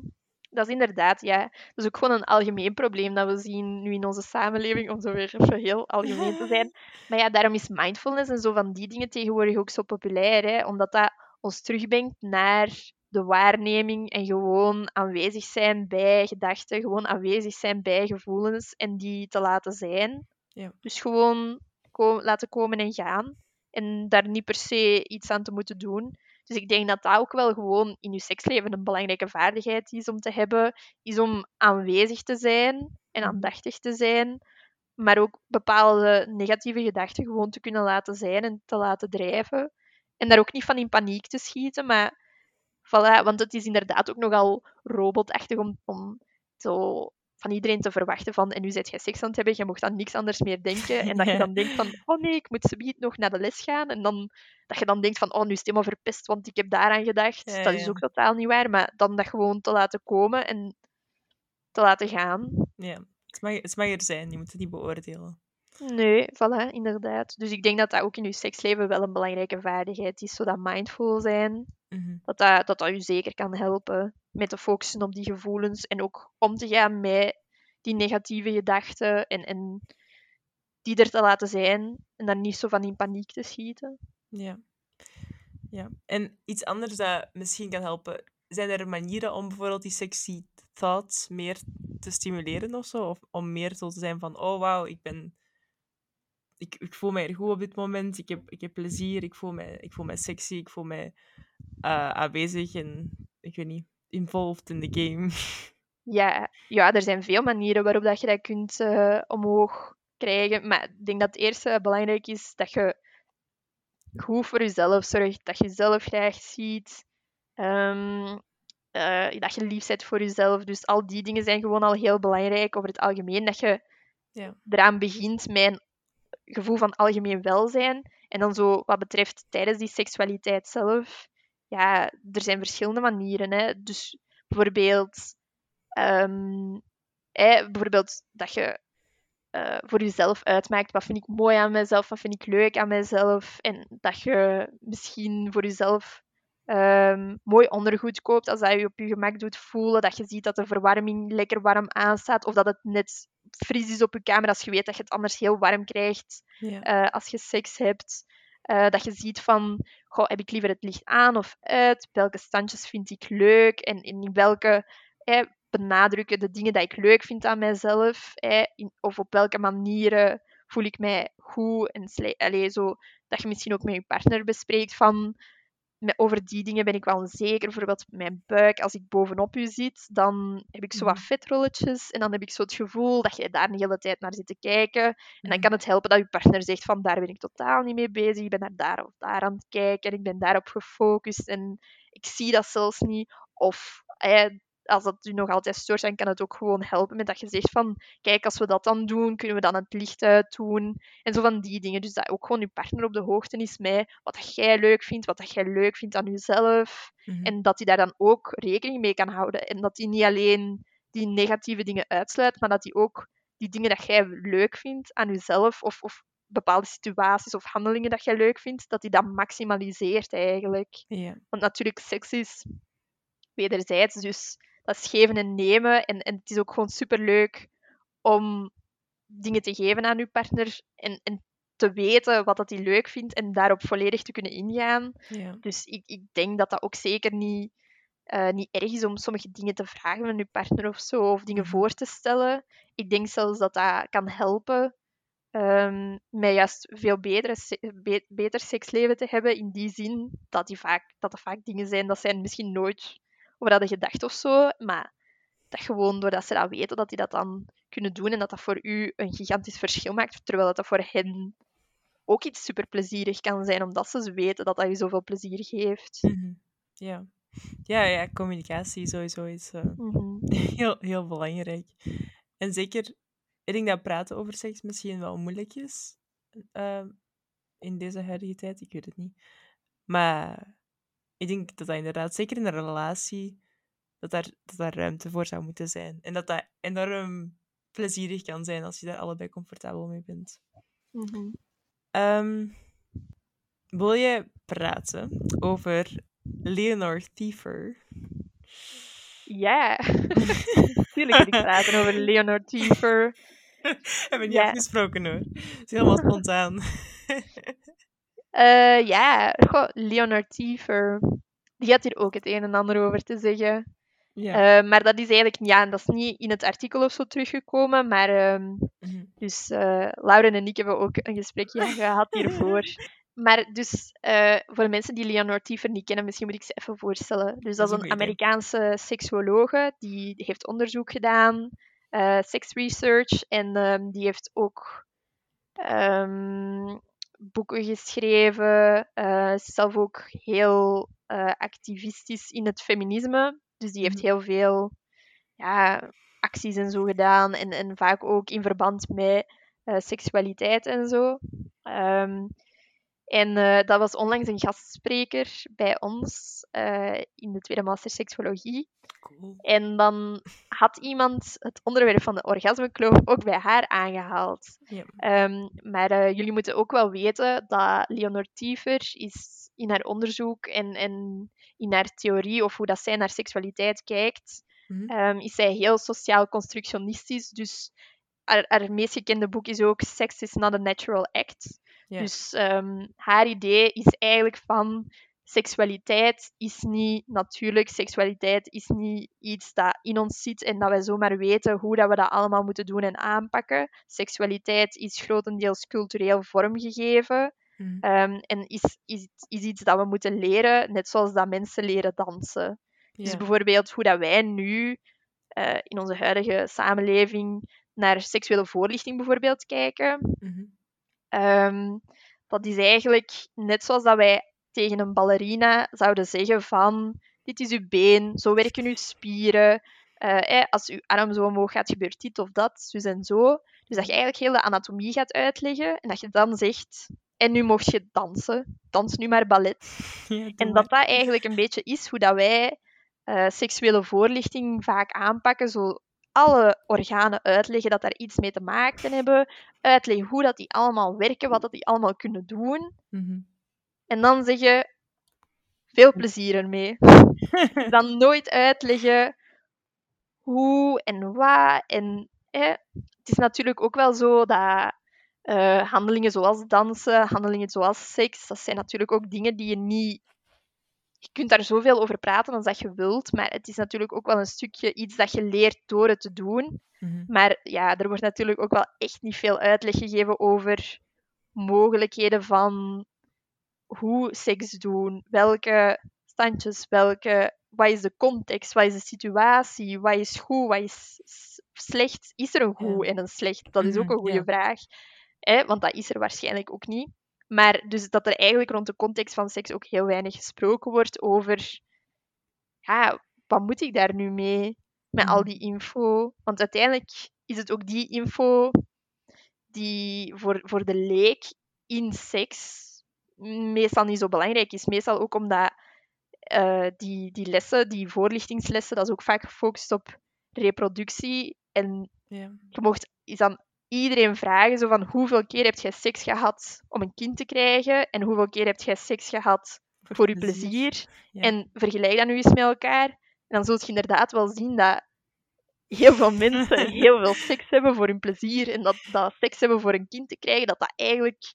Dat is inderdaad, ja. Dat is ook gewoon een algemeen probleem dat we zien nu in onze samenleving, om zo weer even heel algemeen te zijn. Maar ja, daarom is mindfulness en zo van die dingen tegenwoordig ook zo populair, hè? omdat dat ons terugbrengt naar de waarneming en gewoon aanwezig zijn bij gedachten, gewoon aanwezig zijn bij gevoelens en die te laten zijn. Ja. Dus gewoon ko- laten komen en gaan en daar niet per se iets aan te moeten doen. Dus ik denk dat dat ook wel gewoon in je seksleven een belangrijke vaardigheid is om te hebben, is om aanwezig te zijn en aandachtig te zijn, maar ook bepaalde negatieve gedachten gewoon te kunnen laten zijn en te laten drijven. En daar ook niet van in paniek te schieten, maar voilà, want het is inderdaad ook nogal robotachtig om, om zo van iedereen te verwachten van en nu zit jij seks aan het hebben, je mocht aan niks anders meer denken. En dat je dan denkt van, oh nee, ik moet subiet nog naar de les gaan. En dan dat je dan denkt van, oh, nu is het helemaal verpest, want ik heb daaraan gedacht. Ja, dat is ook totaal niet waar. Maar dan dat gewoon te laten komen en te laten gaan. Ja, het mag, het mag er zijn. Je moet het niet beoordelen. Nee, voilà, inderdaad. Dus ik denk dat dat ook in je seksleven wel een belangrijke vaardigheid is. Zodat mindful zijn, Mhm. dat dat, dat, dat je zeker kan helpen met te focussen op die gevoelens en ook om te gaan met die negatieve gedachten en, en die er te laten zijn en dan niet zo van in paniek te schieten. Ja. ja. En iets anders dat misschien kan helpen. Zijn er manieren om bijvoorbeeld die sexy thoughts meer te stimuleren of zo? Of om meer zo te zijn van, oh wauw, ik ben... Ik, ik voel mij er goed op dit moment. Ik heb, ik heb plezier. Ik voel mij, ik voel mij sexy. Ik voel mij eh, aanwezig en, ik weet niet, involved in the game. Ja, ja, er zijn veel manieren waarop dat je dat kunt eh, omhoog krijgen. Maar ik denk dat het eerste belangrijk is dat je goed voor jezelf zorgt. Dat je jezelf graag ziet. ehm, eh, dat je lief bent voor jezelf. Dus al die dingen zijn gewoon al heel belangrijk over het algemeen. Dat je Ja. eraan begint met een gevoel van algemeen welzijn. En dan zo wat betreft tijdens die seksualiteit zelf. Ja, er zijn verschillende manieren. Hè. Dus bijvoorbeeld, ehm, hè, bijvoorbeeld dat je eh, voor jezelf uitmaakt wat vind ik mooi aan mezelf, wat vind ik leuk aan mezelf. En dat je misschien voor jezelf ehm, mooi ondergoed koopt als dat je op je gemak doet voelen. Dat je ziet dat de verwarming lekker warm aanstaat. Of dat het net fris is op je kamer als je weet dat je het anders heel warm krijgt Ja. eh, als je seks hebt. Eh, dat je ziet van, goh, heb ik liever het licht aan of uit? Welke standjes vind ik leuk? En in welke eh, benadrukken de dingen die ik leuk vind aan mijzelf? Of op welke manieren voel ik mij goed? En allee, zo, dat je misschien ook met je partner bespreekt van, over die dingen ben ik wel onzeker. Bijvoorbeeld mijn buik, als ik bovenop u zit, dan heb ik zo wat Mhm. vetrolletjes. En dan heb ik zo het gevoel dat je daar de hele tijd naar zit te kijken. En dan Mhm. kan het helpen dat je partner zegt van daar ben ik totaal niet mee bezig. Ik ben naar daar of daar aan het kijken. En ik ben daarop gefocust. En ik zie dat zelfs niet. Of eh, als dat u nog altijd stoort, dan kan het ook gewoon helpen met dat je zegt van, kijk, als we dat dan doen, kunnen we dan het licht uit doen. En zo van die dingen. Dus dat ook gewoon je partner op de hoogte is met wat dat jij leuk vindt, wat dat jij leuk vindt aan jezelf. Mhm. En dat hij daar dan ook rekening mee kan houden. En dat hij niet alleen die negatieve dingen uitsluit, maar dat hij ook die dingen dat jij leuk vindt aan jezelf, of, of bepaalde situaties of handelingen dat jij leuk vindt, dat hij dat maximaliseert eigenlijk. Want natuurlijk, seks is wederzijds, dus dat is geven en nemen. En, en het is ook gewoon superleuk om dingen te geven aan je partner en, en te weten wat dat hij leuk vindt en daarop volledig te kunnen ingaan. Ja. Dus ik, ik denk dat dat ook zeker niet, eh, niet erg is om sommige dingen te vragen aan je partner of zo, of dingen Mhm. voor te stellen. Ik denk zelfs dat dat kan helpen ehm met juist veel betere, be- beter seksleven te hebben, in die zin dat, die vaak, dat er vaak dingen zijn dat zij misschien nooit over hadden gedacht of zo, maar dat gewoon doordat ze dat weten, dat die dat dan kunnen doen en dat dat voor u een gigantisch verschil maakt, terwijl dat, dat voor hen ook iets superplezierig kan zijn, omdat ze weten dat dat je zoveel plezier geeft. Mhm. ja. Ja, ja, communicatie sowieso is eh, Mhm. heel, heel belangrijk. En zeker, ik denk dat praten over seks misschien wel moeilijk is eh, in deze huidige tijd. Ik weet het niet. Maar ik denk dat dat inderdaad, zeker in een relatie, dat daar, dat daar ruimte voor zou moeten zijn. En dat dat enorm plezierig kan zijn als je daar allebei comfortabel mee bent. Mhm. Ehm, wil je praten over Leonor Thiefer? Ja, natuurlijk wil ik praten over Leonard Tiefer. Hebben we niet Ja. afgesproken hoor. Het is helemaal spontaan. Eh, ja, goh, Leonard Tiefer. Die had hier ook het een en ander over te zeggen. ja. Eh, maar dat is eigenlijk ja, dat is niet in het artikel of zo teruggekomen. Maar ehm, Mhm. dus eh Lauren en ik hebben ook een gesprekje gehad hiervoor. Maar dus voor de mensen die Leonard Tiefer niet kennen, misschien moet ik ze even voorstellen. Dus dat is een. Amerikaanse seksuologe die heeft onderzoek gedaan, sex research, en ehm, die heeft ook ehm, boeken geschreven. eh, is zelf ook heel eh, activistisch in het feminisme. Dus die heeft Mhm. heel veel ja, acties en zo gedaan. En, en vaak ook in verband met eh, seksualiteit en zo. Ehm, en eh, dat was onlangs een gastspreker bij ons eh, in de tweede master seksologie. Cool. En dan had iemand het onderwerp van de orgasmekloof ook bij haar aangehaald. Ja. Ehm, maar eh, jullie moeten ook wel weten dat Leonor Tiefer is in haar onderzoek en, en in haar theorie of hoe dat zij naar seksualiteit kijkt, Mhm. ehm, is zij heel sociaal constructionistisch. Dus haar, haar meest gekende boek is ook Sex is not a natural act. Dus ehm, haar idee is eigenlijk van seksualiteit is niet natuurlijk. Seksualiteit is niet iets dat in ons zit en dat wij zomaar weten hoe dat we dat allemaal moeten doen en aanpakken. Seksualiteit is grotendeels cultureel vormgegeven Mhm. ehm, en is, is, is iets dat we moeten leren, net zoals dat mensen leren dansen. Dus bijvoorbeeld hoe dat wij nu eh, in onze huidige samenleving naar seksuele voorlichting bijvoorbeeld kijken. Mhm. Ehm, dat is eigenlijk net zoals dat wij tegen een ballerina zouden zeggen van dit is uw been, zo werken uw spieren. Eh, als uw arm zo omhoog gaat, gebeurt dit of dat, dus en zo. Dus dat je eigenlijk heel de anatomie gaat uitleggen en dat je dan zegt en nu mocht je dansen. Dans nu maar ballet. Ja, En dat dat eigenlijk een beetje is hoe dat wij eh, seksuele voorlichting vaak aanpakken. Zo alle organen uitleggen dat daar iets mee te maken hebben. Uitleggen hoe dat die allemaal werken, wat dat die allemaal kunnen doen. Mhm. En dan zeggen, veel plezier ermee. Dan nooit uitleggen hoe en wat. En eh, het is natuurlijk ook wel zo dat eh, handelingen zoals dansen, handelingen zoals seks, dat zijn natuurlijk ook dingen die je niet... Je kunt daar zoveel over praten als dat je wilt, maar het is natuurlijk ook wel een stukje iets dat je leert door het te doen. Mhm. Maar ja, er wordt natuurlijk ook wel echt niet veel uitleg gegeven over mogelijkheden van hoe seks doen, welke standjes, welke, wat is de context, wat is de situatie, wat is goed, wat is slecht. Is er een goed en een slecht? Dat is ook Mhm, een goede ja. vraag, hè? want dat is er waarschijnlijk ook niet. Maar dus dat er eigenlijk rond de context van seks ook heel weinig gesproken wordt over ja, wat moet ik daar nu mee? Met al Mhm. die info. Want uiteindelijk is het ook die info die voor, voor de leek in seks meestal niet zo belangrijk is. Meestal ook omdat eh, die, die lessen, die voorlichtingslessen, dat is ook vaak gefocust op reproductie. En Ja. je mocht is dan iedereen vragen zo van hoeveel keer heb jij seks gehad om een kind te krijgen en hoeveel keer heb jij seks gehad voor je plezier. Ja. En vergelijk dat nu eens met elkaar. En dan zult je inderdaad wel zien dat heel veel mensen heel veel seks hebben voor hun plezier. En dat, dat seks hebben voor een kind te krijgen, dat dat eigenlijk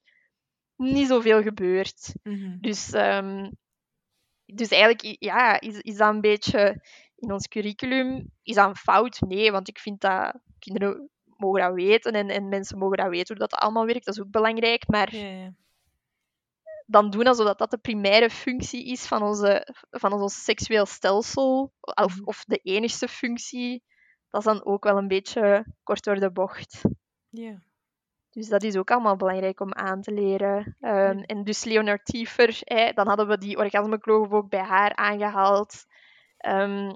niet zoveel gebeurt. Mhm. Dus, ehm, dus eigenlijk ja, is, is dat een beetje in ons curriculum. Is dat een fout? Nee, want ik vind dat kinderen mogen dat weten en, en mensen mogen dat weten hoe dat allemaal werkt. Dat is ook belangrijk. Maar Ja, ja. dan doen alsof dat, dat de primaire functie is van, onze, van ons seksueel stelsel, of, Mhm. of de enigste functie, dat is dan ook wel een beetje kort door de bocht. Ja. Dus dat is ook allemaal belangrijk om aan te leren. Ehm, Ja. En dus Leonard Tiefer, dan hadden we die orgasmekloof ook bij haar aangehaald. Ehm,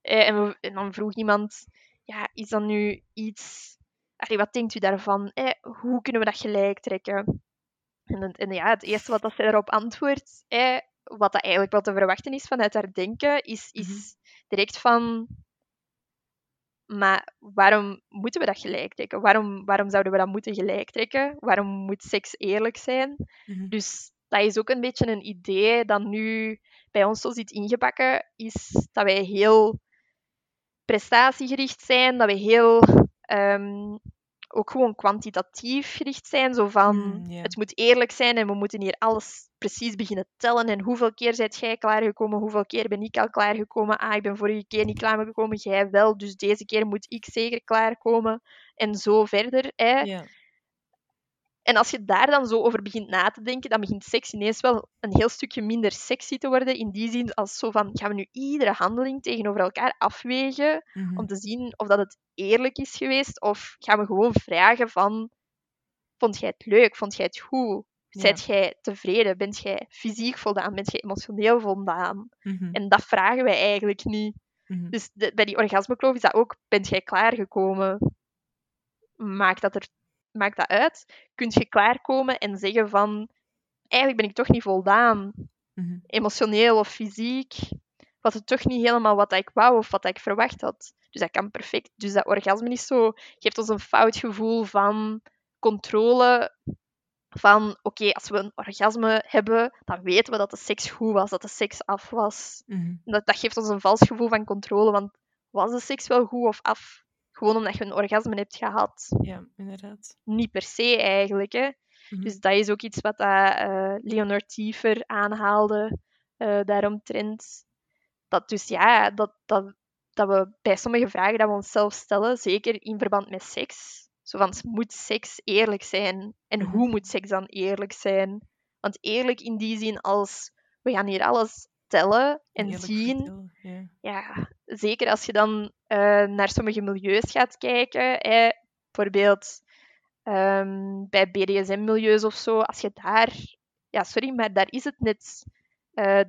eh, en, we- en dan vroeg iemand, ja, is dat nu iets... Allee, wat denkt u daarvan? Eh, hoe kunnen we dat gelijk trekken? En, het- en ja, het eerste wat dat zij daarop antwoordt, eh, wat dat eigenlijk wel te verwachten is vanuit haar denken, is, is Mhm. direct van... Maar waarom moeten we dat gelijk trekken? Waarom, waarom zouden we dat moeten gelijk trekken? Waarom moet seks eerlijk zijn? Mhm. Dus dat is ook een beetje een idee dat nu bij ons zo zit ingebakken, is dat wij heel prestatiegericht zijn, dat we heel ehm, ook gewoon kwantitatief gericht zijn. Zo van, Mm, het moet eerlijk zijn en we moeten hier alles precies beginnen tellen. En hoeveel keer zijt jij klaargekomen? Hoeveel keer ben ik al klaargekomen? Ah, ik ben vorige keer niet klaargekomen, jij wel. Dus deze keer moet ik zeker klaarkomen. En zo verder. Hè. En als je daar dan zo over begint na te denken, dan begint seks ineens wel een heel stukje minder sexy te worden. In die zin als zo van, gaan we nu iedere handeling tegenover elkaar afwegen Mhm. om te zien of dat het eerlijk is geweest? Of gaan we gewoon vragen van, vond jij het leuk? Vond jij het goed? Ja. Zijt jij tevreden? Bent jij fysiek voldaan? Bent jij emotioneel voldaan? Mhm. En dat vragen wij eigenlijk niet. Mhm. Dus de- bij die orgasmekloof is dat ook, bent jij klaargekomen? Maakt dat, er, maakt dat uit? Kunt je klaarkomen en zeggen van, eigenlijk ben ik toch niet voldaan, Mhm. emotioneel of fysiek? Was het toch niet helemaal wat ik wou of wat ik verwacht had? Dus dat kan perfect. Dus dat orgasme is zo, geeft ons een fout gevoel van controle. Van oké, als we een orgasme hebben, dan weten we dat de seks goed was, dat de seks af was. Mhm. Dat, dat geeft ons een vals gevoel van controle. Want was de seks wel goed of af? Gewoon omdat je een orgasme hebt gehad. Ja, inderdaad. Niet per se eigenlijk. Hè. Mhm. Dus dat is ook iets wat dat, eh, Leonard Tiefer aanhaalde daaromtrent. Dat dus ja, dat, dat, dat we bij sommige vragen dat we onszelf stellen, zeker in verband met seks, zo van, moet seks eerlijk zijn? En Mhm. hoe moet seks dan eerlijk zijn? Want eerlijk in die zin als, we gaan hier alles en zien. ja, zeker als je dan eh, naar sommige milieus gaat kijken, hè, bijvoorbeeld ehm, bij BDSM-milieus of zo, als je daar, ja, sorry, maar daar is het net, eh,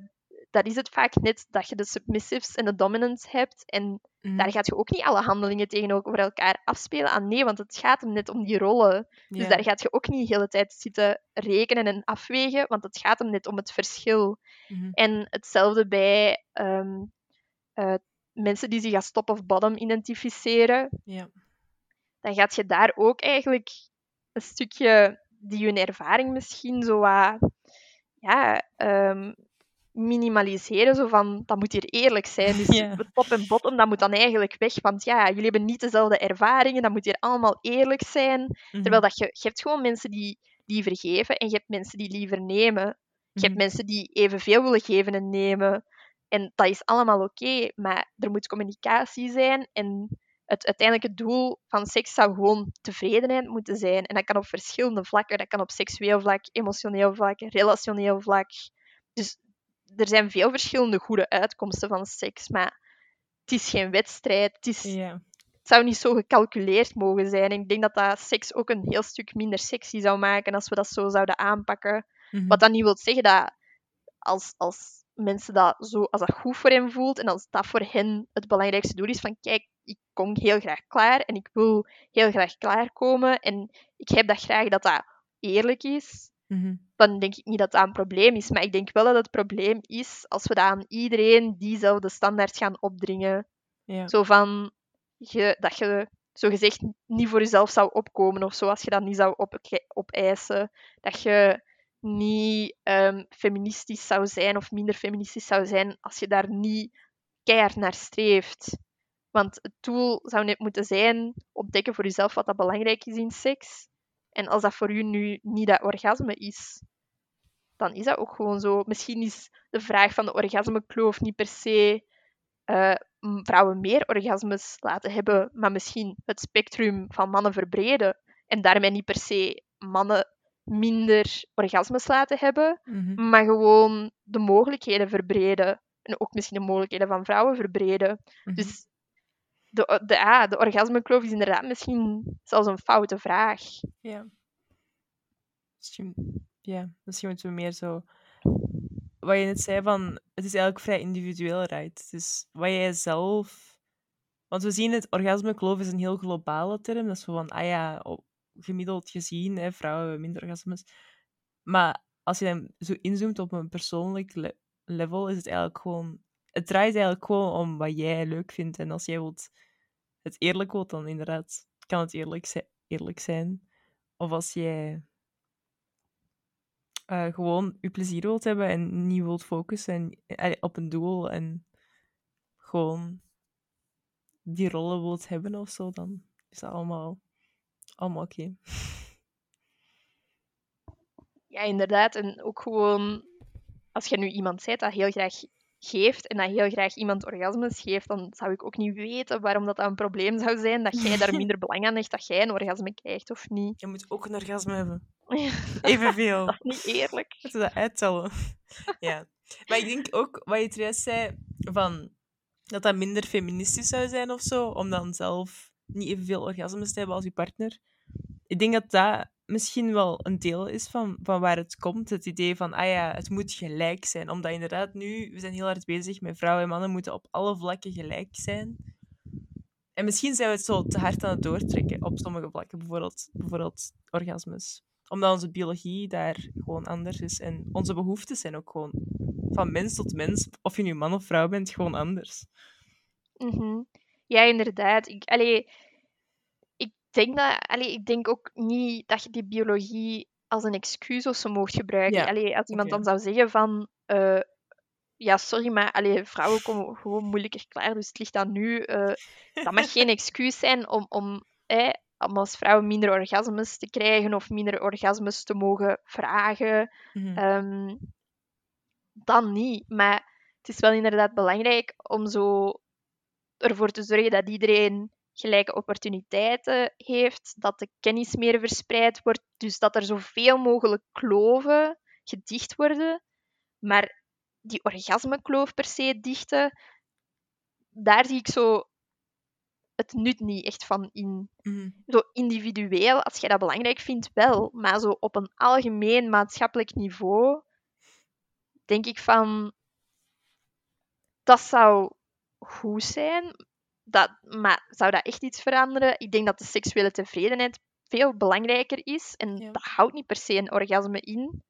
daar is het vaak net dat je de submissives en de dominants hebt en Mhm. daar gaat je ook niet alle handelingen tegenover elkaar afspelen. Ah nee, want het gaat hem net om die rollen. Dus daar gaat je ook niet de hele tijd zitten rekenen en afwegen, want het gaat hem net om het verschil. Mhm. En hetzelfde bij ehm, eh, mensen die zich als top of bottom identificeren. Dan gaat je daar ook eigenlijk een stukje die hun ervaring misschien zo wat ja, ehm, minimaliseren. Zo van, dat moet hier eerlijk zijn. Dus het top en bottom, dat moet dan eigenlijk weg. Want ja, jullie hebben niet dezelfde ervaringen. Dat moet hier allemaal eerlijk zijn. Mhm. Terwijl dat je, je hebt gewoon mensen die liever geven en je hebt mensen die liever nemen. Je hebt Mhm. mensen die evenveel willen geven en nemen. En dat is allemaal oké, maar er moet communicatie zijn. En het uiteindelijke doel van seks zou gewoon tevredenheid moeten zijn. En dat kan op verschillende vlakken. Dat kan op seksueel vlak, emotioneel vlak, relationeel vlak. Dus er zijn veel verschillende goede uitkomsten van seks. Maar het is geen wedstrijd. Het, is, het zou niet zo gecalculeerd mogen zijn. En ik denk dat dat seks ook een heel stuk minder sexy zou maken als we dat zo zouden aanpakken. Mhm. Wat dan niet wil zeggen dat als, als mensen dat zo, als dat goed voor hen voelt en als dat voor hen het belangrijkste doel is van kijk, ik kom heel graag klaar en ik wil heel graag klaarkomen en ik heb dat graag dat dat eerlijk is, Mhm. dan denk ik niet dat dat een probleem is. Maar ik denk wel dat het probleem is als we dat aan iedereen diezelfde standaard gaan opdringen. Ja. Zo van je, dat je zogezegd niet voor jezelf zou opkomen of zo, als je dat niet zou op, opeisen. Dat je niet ehm, feministisch zou zijn of minder feministisch zou zijn als je daar niet keihard naar streeft. Want het doel zou net moeten zijn ontdekken voor jezelf wat dat belangrijk is in seks. En als dat voor u nu niet dat orgasme is, dan is dat ook gewoon zo. Misschien is de vraag van de orgasmekloof niet per se eh, vrouwen meer orgasmes laten hebben, maar misschien het spectrum van mannen verbreden. En daarmee niet per se mannen minder orgasmes laten hebben, Mhm. maar gewoon de mogelijkheden verbreden. En ook misschien de mogelijkheden van vrouwen verbreden. Mhm. Dus de, de, ah, de orgasmekloof is inderdaad misschien zelfs een foute vraag. Ja. Misschien, ja, misschien moeten we meer zo... Wat je net zei van, het is eigenlijk vrij individueel, right? Dus wat jij zelf... Want we zien het, orgasmekloof is een heel globale term. Dat is van, ah ja, gemiddeld gezien, hè, vrouwen hebben minder orgasmes. Maar als je dan zo inzoomt op een persoonlijk le- level, is het eigenlijk gewoon... Het draait eigenlijk gewoon om wat jij leuk vindt. En als jij wilt het eerlijk wilt, dan inderdaad kan het eerlijk, eerlijk zijn. Of als jij eh, gewoon je plezier wilt hebben en niet wilt focussen en, eh, op een doel en gewoon die rollen wilt hebben of zo, dan is dat allemaal, allemaal oké. Ja, inderdaad. En ook gewoon, als je nu iemand bent dat heel graag geeft en dat heel graag iemand orgasmes geeft, dan zou ik ook niet weten waarom dat, dat een probleem zou zijn, dat jij daar minder belang aan hecht dat jij een orgasme krijgt of niet. Je moet ook een orgasme hebben. Evenveel. dat is niet eerlijk. Moeten we dat uittellen? ja. Maar ik denk ook, wat je juist zei, van, dat dat minder feministisch zou zijn of zo, om dan zelf niet evenveel orgasmes te hebben als je partner. Ik denk dat dat misschien wel een deel is van, van waar het komt. Het idee van, ah ja, het moet gelijk zijn. Omdat inderdaad nu, we zijn heel hard bezig met vrouwen en mannen moeten op alle vlakken gelijk zijn. En misschien zijn we het zo te hard aan het doortrekken op sommige vlakken, bijvoorbeeld, bijvoorbeeld orgasmes omdat onze biologie daar gewoon anders is. En onze behoeftes zijn ook gewoon van mens tot mens, of je nu man of vrouw bent, gewoon anders. Mhm. Ja, inderdaad. Ik, allee, denk dat, allee, ik denk ook niet dat je die biologie als een excuus of zo mocht gebruiken. Ja, Allee, als iemand dan zou zeggen van... eh, ja, sorry, maar allee, vrouwen komen gewoon moeilijker klaar, dus het ligt aan nu. eh, dat mag geen excuus zijn om, om, eh, om als vrouw minder orgasmes te krijgen of minder orgasmes te mogen vragen. Mhm. Ehm, dan niet. Maar het is wel inderdaad belangrijk om zo ervoor te zorgen dat iedereen gelijke opportuniteiten heeft, dat de kennis meer verspreid wordt, dus dat er zoveel mogelijk kloven gedicht worden. Maar die orgasmekloof per se dichten, daar zie ik zo het nut niet echt van in. Mhm. Zo individueel, als jij dat belangrijk vindt, wel. Maar zo op een algemeen maatschappelijk niveau, denk ik van... Dat zou goed zijn. Dat, maar zou dat echt iets veranderen? Ik denk dat de seksuele tevredenheid veel belangrijker is. En Ja. dat houdt niet per se een orgasme in.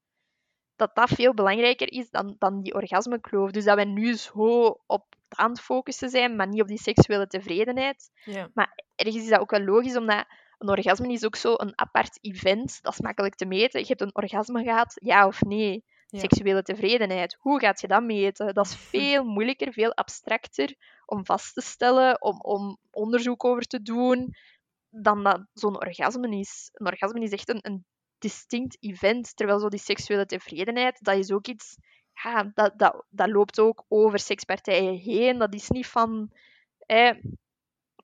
Dat dat veel belangrijker is dan, dan die orgasmekloof. Dus dat wij nu zo op het aan het focussen zijn, maar niet op die seksuele tevredenheid Ja. ergens is dat ook wel logisch, omdat een orgasme is ook zo een apart event. Dat is makkelijk te meten. Je hebt een orgasme gehad, ja of nee. Ja. Seksuele tevredenheid, hoe gaat je dat meten? Dat is veel moeilijker, veel abstracter om vast te stellen, om, om onderzoek over te doen, dan dat zo'n orgasme is. Een orgasme is echt een, een distinct event, terwijl zo die seksuele tevredenheid, dat is ook iets... Ja, dat, dat, dat loopt ook over sekspartijen heen. Dat is niet van... Eh,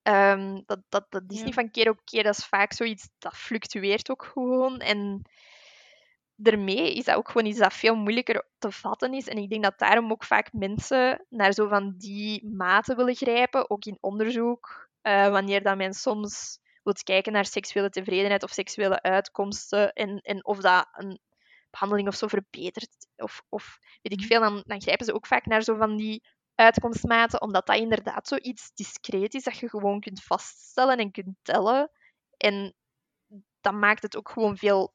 Ehm, dat, dat, dat is Ja. niet van keer op keer, dat is vaak zoiets dat fluctueert ook gewoon. En daarmee is dat ook gewoon iets dat veel moeilijker te vatten is. En ik denk dat daarom ook vaak mensen naar zo van die maten willen grijpen, ook in onderzoek. eh, wanneer dat men soms wilt kijken naar seksuele tevredenheid of seksuele uitkomsten en, en of dat een behandeling of zo verbetert, of, of weet ik Mhm. veel, dan, dan grijpen ze ook vaak naar zo van die uitkomstmaten, omdat dat inderdaad zoiets discreet is dat je gewoon kunt vaststellen en kunt tellen. En dat maakt het ook gewoon veel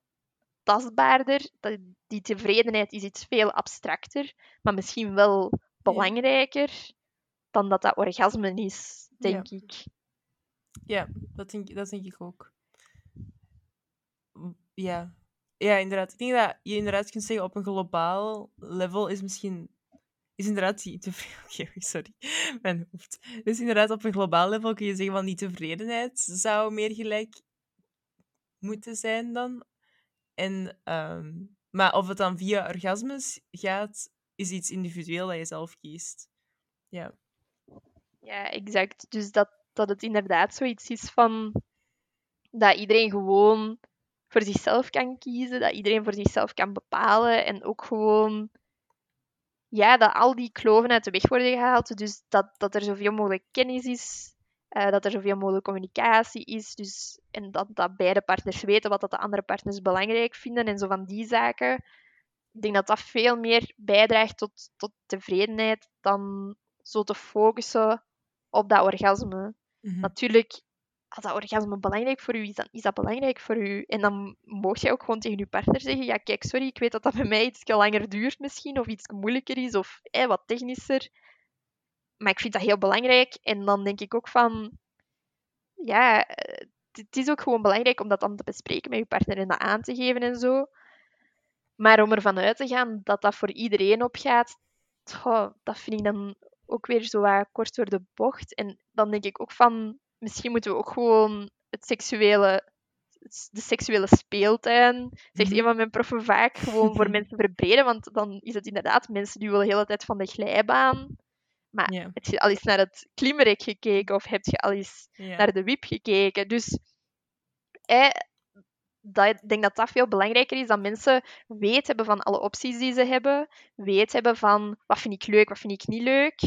tastbaarder. Die tevredenheid is iets veel abstracter, maar misschien wel belangrijker dan dat dat orgasme is, denk ik. Ja, dat denk, dat denk ik ook. Ja. ja, inderdaad. Ik denk dat je inderdaad kunt zeggen op een globaal level is misschien. Is inderdaad die tevredenheid. Oké, sorry. Mijn hoofd. Dus inderdaad, op een globaal level kun je zeggen van die tevredenheid zou meer gelijk moeten zijn dan. En, ehm, maar of het dan via orgasmes gaat, is iets individueel dat je zelf kiest. Ja. Ja, exact. Dus dat, dat het inderdaad zoiets is van dat iedereen gewoon voor zichzelf kan kiezen, dat iedereen voor zichzelf kan bepalen en ook gewoon ja, dat al die kloven uit de weg worden gehaald. Dus dat, dat er zoveel mogelijk kennis is, eh, dat er zoveel mogelijk communicatie is. Dus, en dat, dat beide partners weten wat dat de andere partners belangrijk vinden en zo van die zaken. Ik denk dat dat veel meer bijdraagt tot, tot tevredenheid dan zo te focussen op dat orgasme. Mhm. Natuurlijk, als dat orgasme belangrijk voor u is, dan is dat belangrijk voor u. En dan mocht je ook gewoon tegen je partner zeggen, ja kijk, sorry, ik weet dat dat bij mij iets langer duurt misschien, of iets moeilijker is, of eh, wat technischer. Maar ik vind dat heel belangrijk. En dan denk ik ook van, ja, eh, het is ook gewoon belangrijk om dat dan te bespreken met je partner en dat aan te geven en zo. Maar om ervan uit te gaan dat dat voor iedereen opgaat, dat vind ik dan ook weer zo wat kort door de bocht. En dan denk ik ook van, misschien moeten we ook gewoon het seksuele, de seksuele speeltuin, zegt Mhm. een van mijn proffen vaak, gewoon voor mensen verbreden. Want dan is het inderdaad mensen die willen de hele tijd van de glijbaan. Maar heb je al eens naar het klimrek gekeken of heb je al eens naar de wip gekeken? Dus eh, dat, ik denk dat dat veel belangrijker is, dat mensen weet hebben van alle opties die ze hebben, weet hebben van wat vind ik leuk, wat vind ik niet leuk.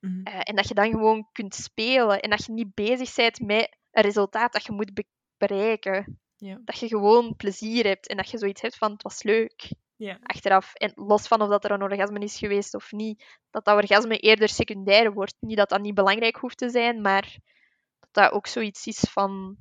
Mhm. Eh, en dat je dan gewoon kunt spelen en dat je niet bezig bent met een resultaat dat je moet be- bereiken. Ja. Dat je gewoon plezier hebt en dat je zoiets hebt van het was leuk Ja. achteraf. En los van of dat er een orgasme is geweest of niet, dat dat orgasme eerder secundair wordt. Niet dat dat niet belangrijk hoeft te zijn, maar dat dat ook zoiets is van...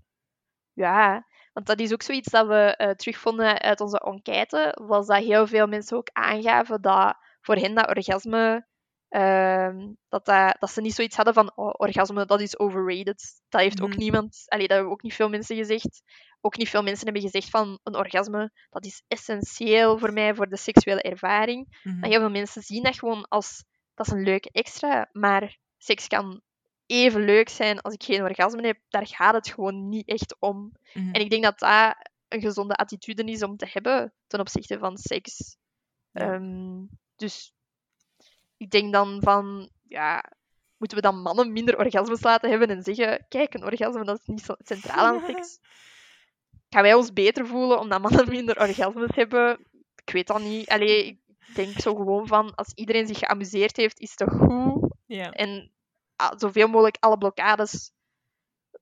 Ja, want dat is ook zoiets dat we eh, terugvonden uit onze enquête, was dat heel veel mensen ook aangaven dat voor hen dat orgasme... ehm, dat, dat, dat ze niet zoiets hadden van oh, orgasme, dat is overrated. Dat heeft ook Mhm. niemand... Allee, dat hebben ook niet veel mensen gezegd. Ook niet veel mensen hebben gezegd van een orgasme, dat is essentieel voor mij, voor de seksuele ervaring. Mhm. Maar heel veel mensen zien dat gewoon als dat is een leuke extra, maar seks kan even leuk zijn als ik geen orgasme heb. Daar gaat het gewoon niet echt om. Mhm. En ik denk dat dat een gezonde attitude is om te hebben ten opzichte van seks. Ja. Ehm, dus ik denk dan van, ja, moeten we dan mannen minder orgasmes laten hebben en zeggen, kijk, een orgasme dat is niet zo centraal aan seks. Gaan wij ons beter voelen omdat mannen minder orgasmes hebben? Ik weet dat niet. Allee, ik denk zo gewoon van, als iedereen zich geamuseerd heeft, is het goed? En ah, zoveel mogelijk alle blokkades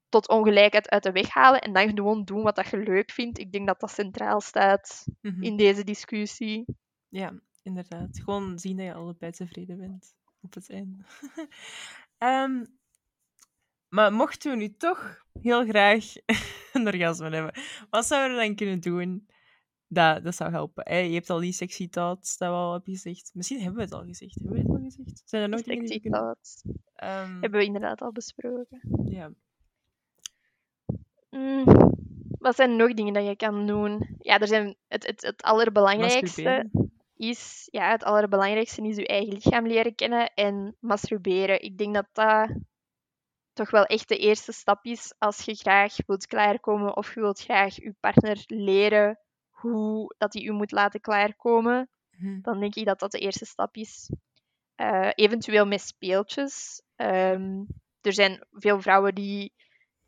tot ongelijkheid uit de weg halen en dan gewoon doen wat dat je leuk vindt. Ik denk dat dat centraal staat Mhm. in deze discussie. Ja, inderdaad. Gewoon zien dat je allebei tevreden bent op het einde. Ehm, maar mochten we nu toch heel graag een orgasme hebben, wat zouden we dan kunnen doen dat, dat zou helpen? hè? Je hebt al die sexy thoughts, dat we al hebben gezegd. Misschien hebben we het al gezegd. Hebben we het al gezegd? Zijn er nog dingen Sexy kunnen... thoughts. Ehm, Hebben we inderdaad al besproken. ja. Mm, wat zijn nog dingen dat je kan doen? Ja, er zijn het, het, het allerbelangrijkste Masturberen. Is, ja, het allerbelangrijkste is je eigen lichaam leren kennen en masturberen. Ik denk dat dat toch wel echt de eerste stap is als je graag wilt klaarkomen of je wilt graag je partner leren hoe dat hij u moet laten klaarkomen. Mhm. Dan denk ik dat dat de eerste stap is. Eh, eventueel met speeltjes. Ehm, er zijn veel vrouwen die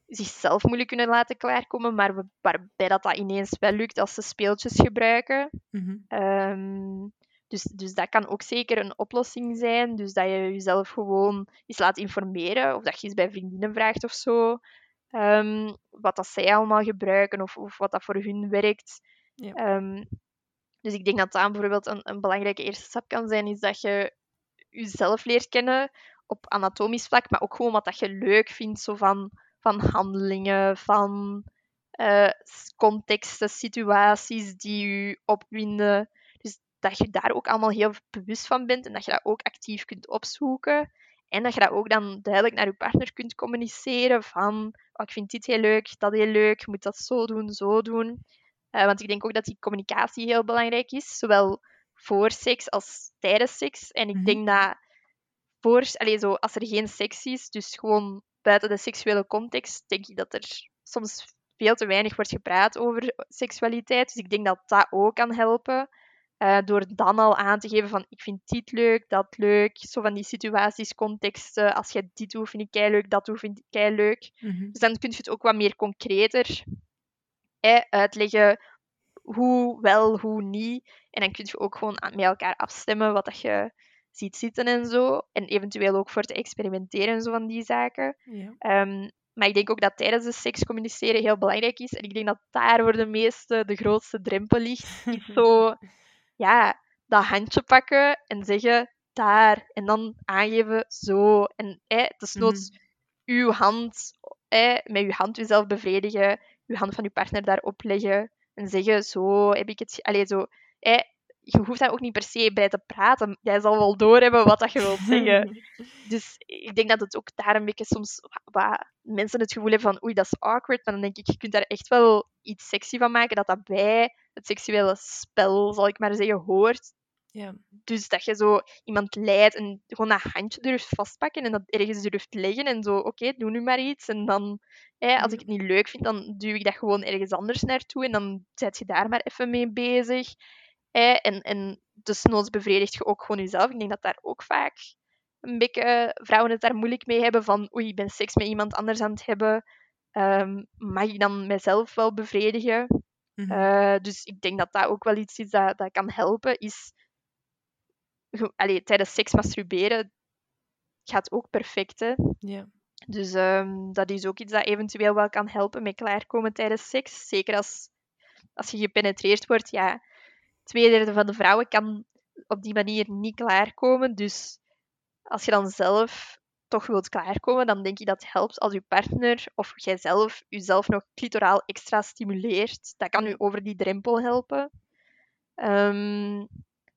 zichzelf moeilijk kunnen laten klaarkomen, maar we- waarbij dat, dat ineens wel lukt als ze speeltjes gebruiken. Mhm. Ehm, dus, dus dat kan ook zeker een oplossing zijn. Dus dat je jezelf gewoon eens laat informeren. Of dat je eens bij vriendinnen vraagt of zo. ehm, wat dat zij allemaal gebruiken of, of wat dat voor hun werkt. Ja. Ehm, Dus ik denk dat dat bijvoorbeeld een, een belangrijke eerste stap kan zijn, is dat je jezelf leert kennen op anatomisch vlak, maar ook gewoon wat dat je leuk vindt, zo van, van handelingen, van uh, contexten, situaties die je opwinden. Dus dat je daar ook allemaal heel bewust van bent en dat je dat ook actief kunt opzoeken. En dat je dat ook dan duidelijk naar je partner kunt communiceren van oh, ik vind dit heel leuk, dat heel leuk, je moet dat zo doen, zo doen. Uh, want ik denk ook dat die communicatie heel belangrijk is, zowel voor seks als tijdens seks. En ik denk dat voor, allez, zo, als er geen seks is, dus gewoon buiten de seksuele context, denk ik dat er soms veel te weinig wordt gepraat over seksualiteit. Dus ik denk dat dat ook kan helpen. Uh, door dan al aan te geven van ik vind dit leuk, dat leuk. Zo van die situaties, contexten. Als je dit doet, vind ik kei leuk, dat doe, vind ik kei leuk. Mhm. Dus dan kun je het ook wat meer concreter hè, uitleggen hoe wel, hoe niet. En dan kun je ook gewoon met elkaar afstemmen wat dat je ziet zitten en zo. En eventueel ook voor te experimenteren en zo van die zaken. Ja. Ehm, maar ik denk ook dat tijdens de seks communiceren heel belangrijk is. En ik denk dat daar voor de meeste de grootste drempel ligt. Is zo, ja, dat handje pakken en zeggen daar. En dan aangeven zo. En hè, desnoods Mhm. uw hand, hè, met uw hand jezelf bevredigen. Uw hand van uw partner daarop leggen. En zeggen zo heb ik het. Allee, zo. Hè, je hoeft daar ook niet per se bij te praten. Jij zal wel doorhebben wat dat je wilt zeggen. Dus ik denk dat het ook daar een beetje soms wa- wat mensen het gevoel hebben van oei, dat is awkward. Maar dan denk ik, je kunt daar echt wel iets sexy van maken, dat dat bij het seksuele spel, zal ik maar zeggen, hoort. ja. Dus dat je zo iemand leidt en gewoon dat handje durft vastpakken en dat ergens durft leggen en zo, oké, doe nu maar iets. En dan, hè, als ik het niet leuk vind, dan duw ik dat gewoon ergens anders naartoe en dan zet je daar maar even mee bezig. Hè. En, en desnoods bevredigt je ook gewoon jezelf. Ik denk dat daar ook vaak een beetje vrouwen het daar moeilijk mee hebben van oei, ik ben seks met iemand anders aan het hebben. Ehm, mag ik dan mezelf wel bevredigen? Mhm. Eh, dus ik denk dat dat ook wel iets is dat, dat kan helpen. Is, allee, tijdens seks masturberen gaat ook perfect. Hè? Dus ehm, dat is ook iets dat eventueel wel kan helpen met klaarkomen tijdens seks. Zeker als, als je gepenetreerd wordt. Ja, twee derde van de vrouwen kan op die manier niet klaarkomen. Dus als je dan zelf toch wilt klaarkomen, dan denk ik dat het helpt als je partner of jijzelf jezelf nog clitoraal extra stimuleert. Dat kan u over die drempel helpen. Ehm,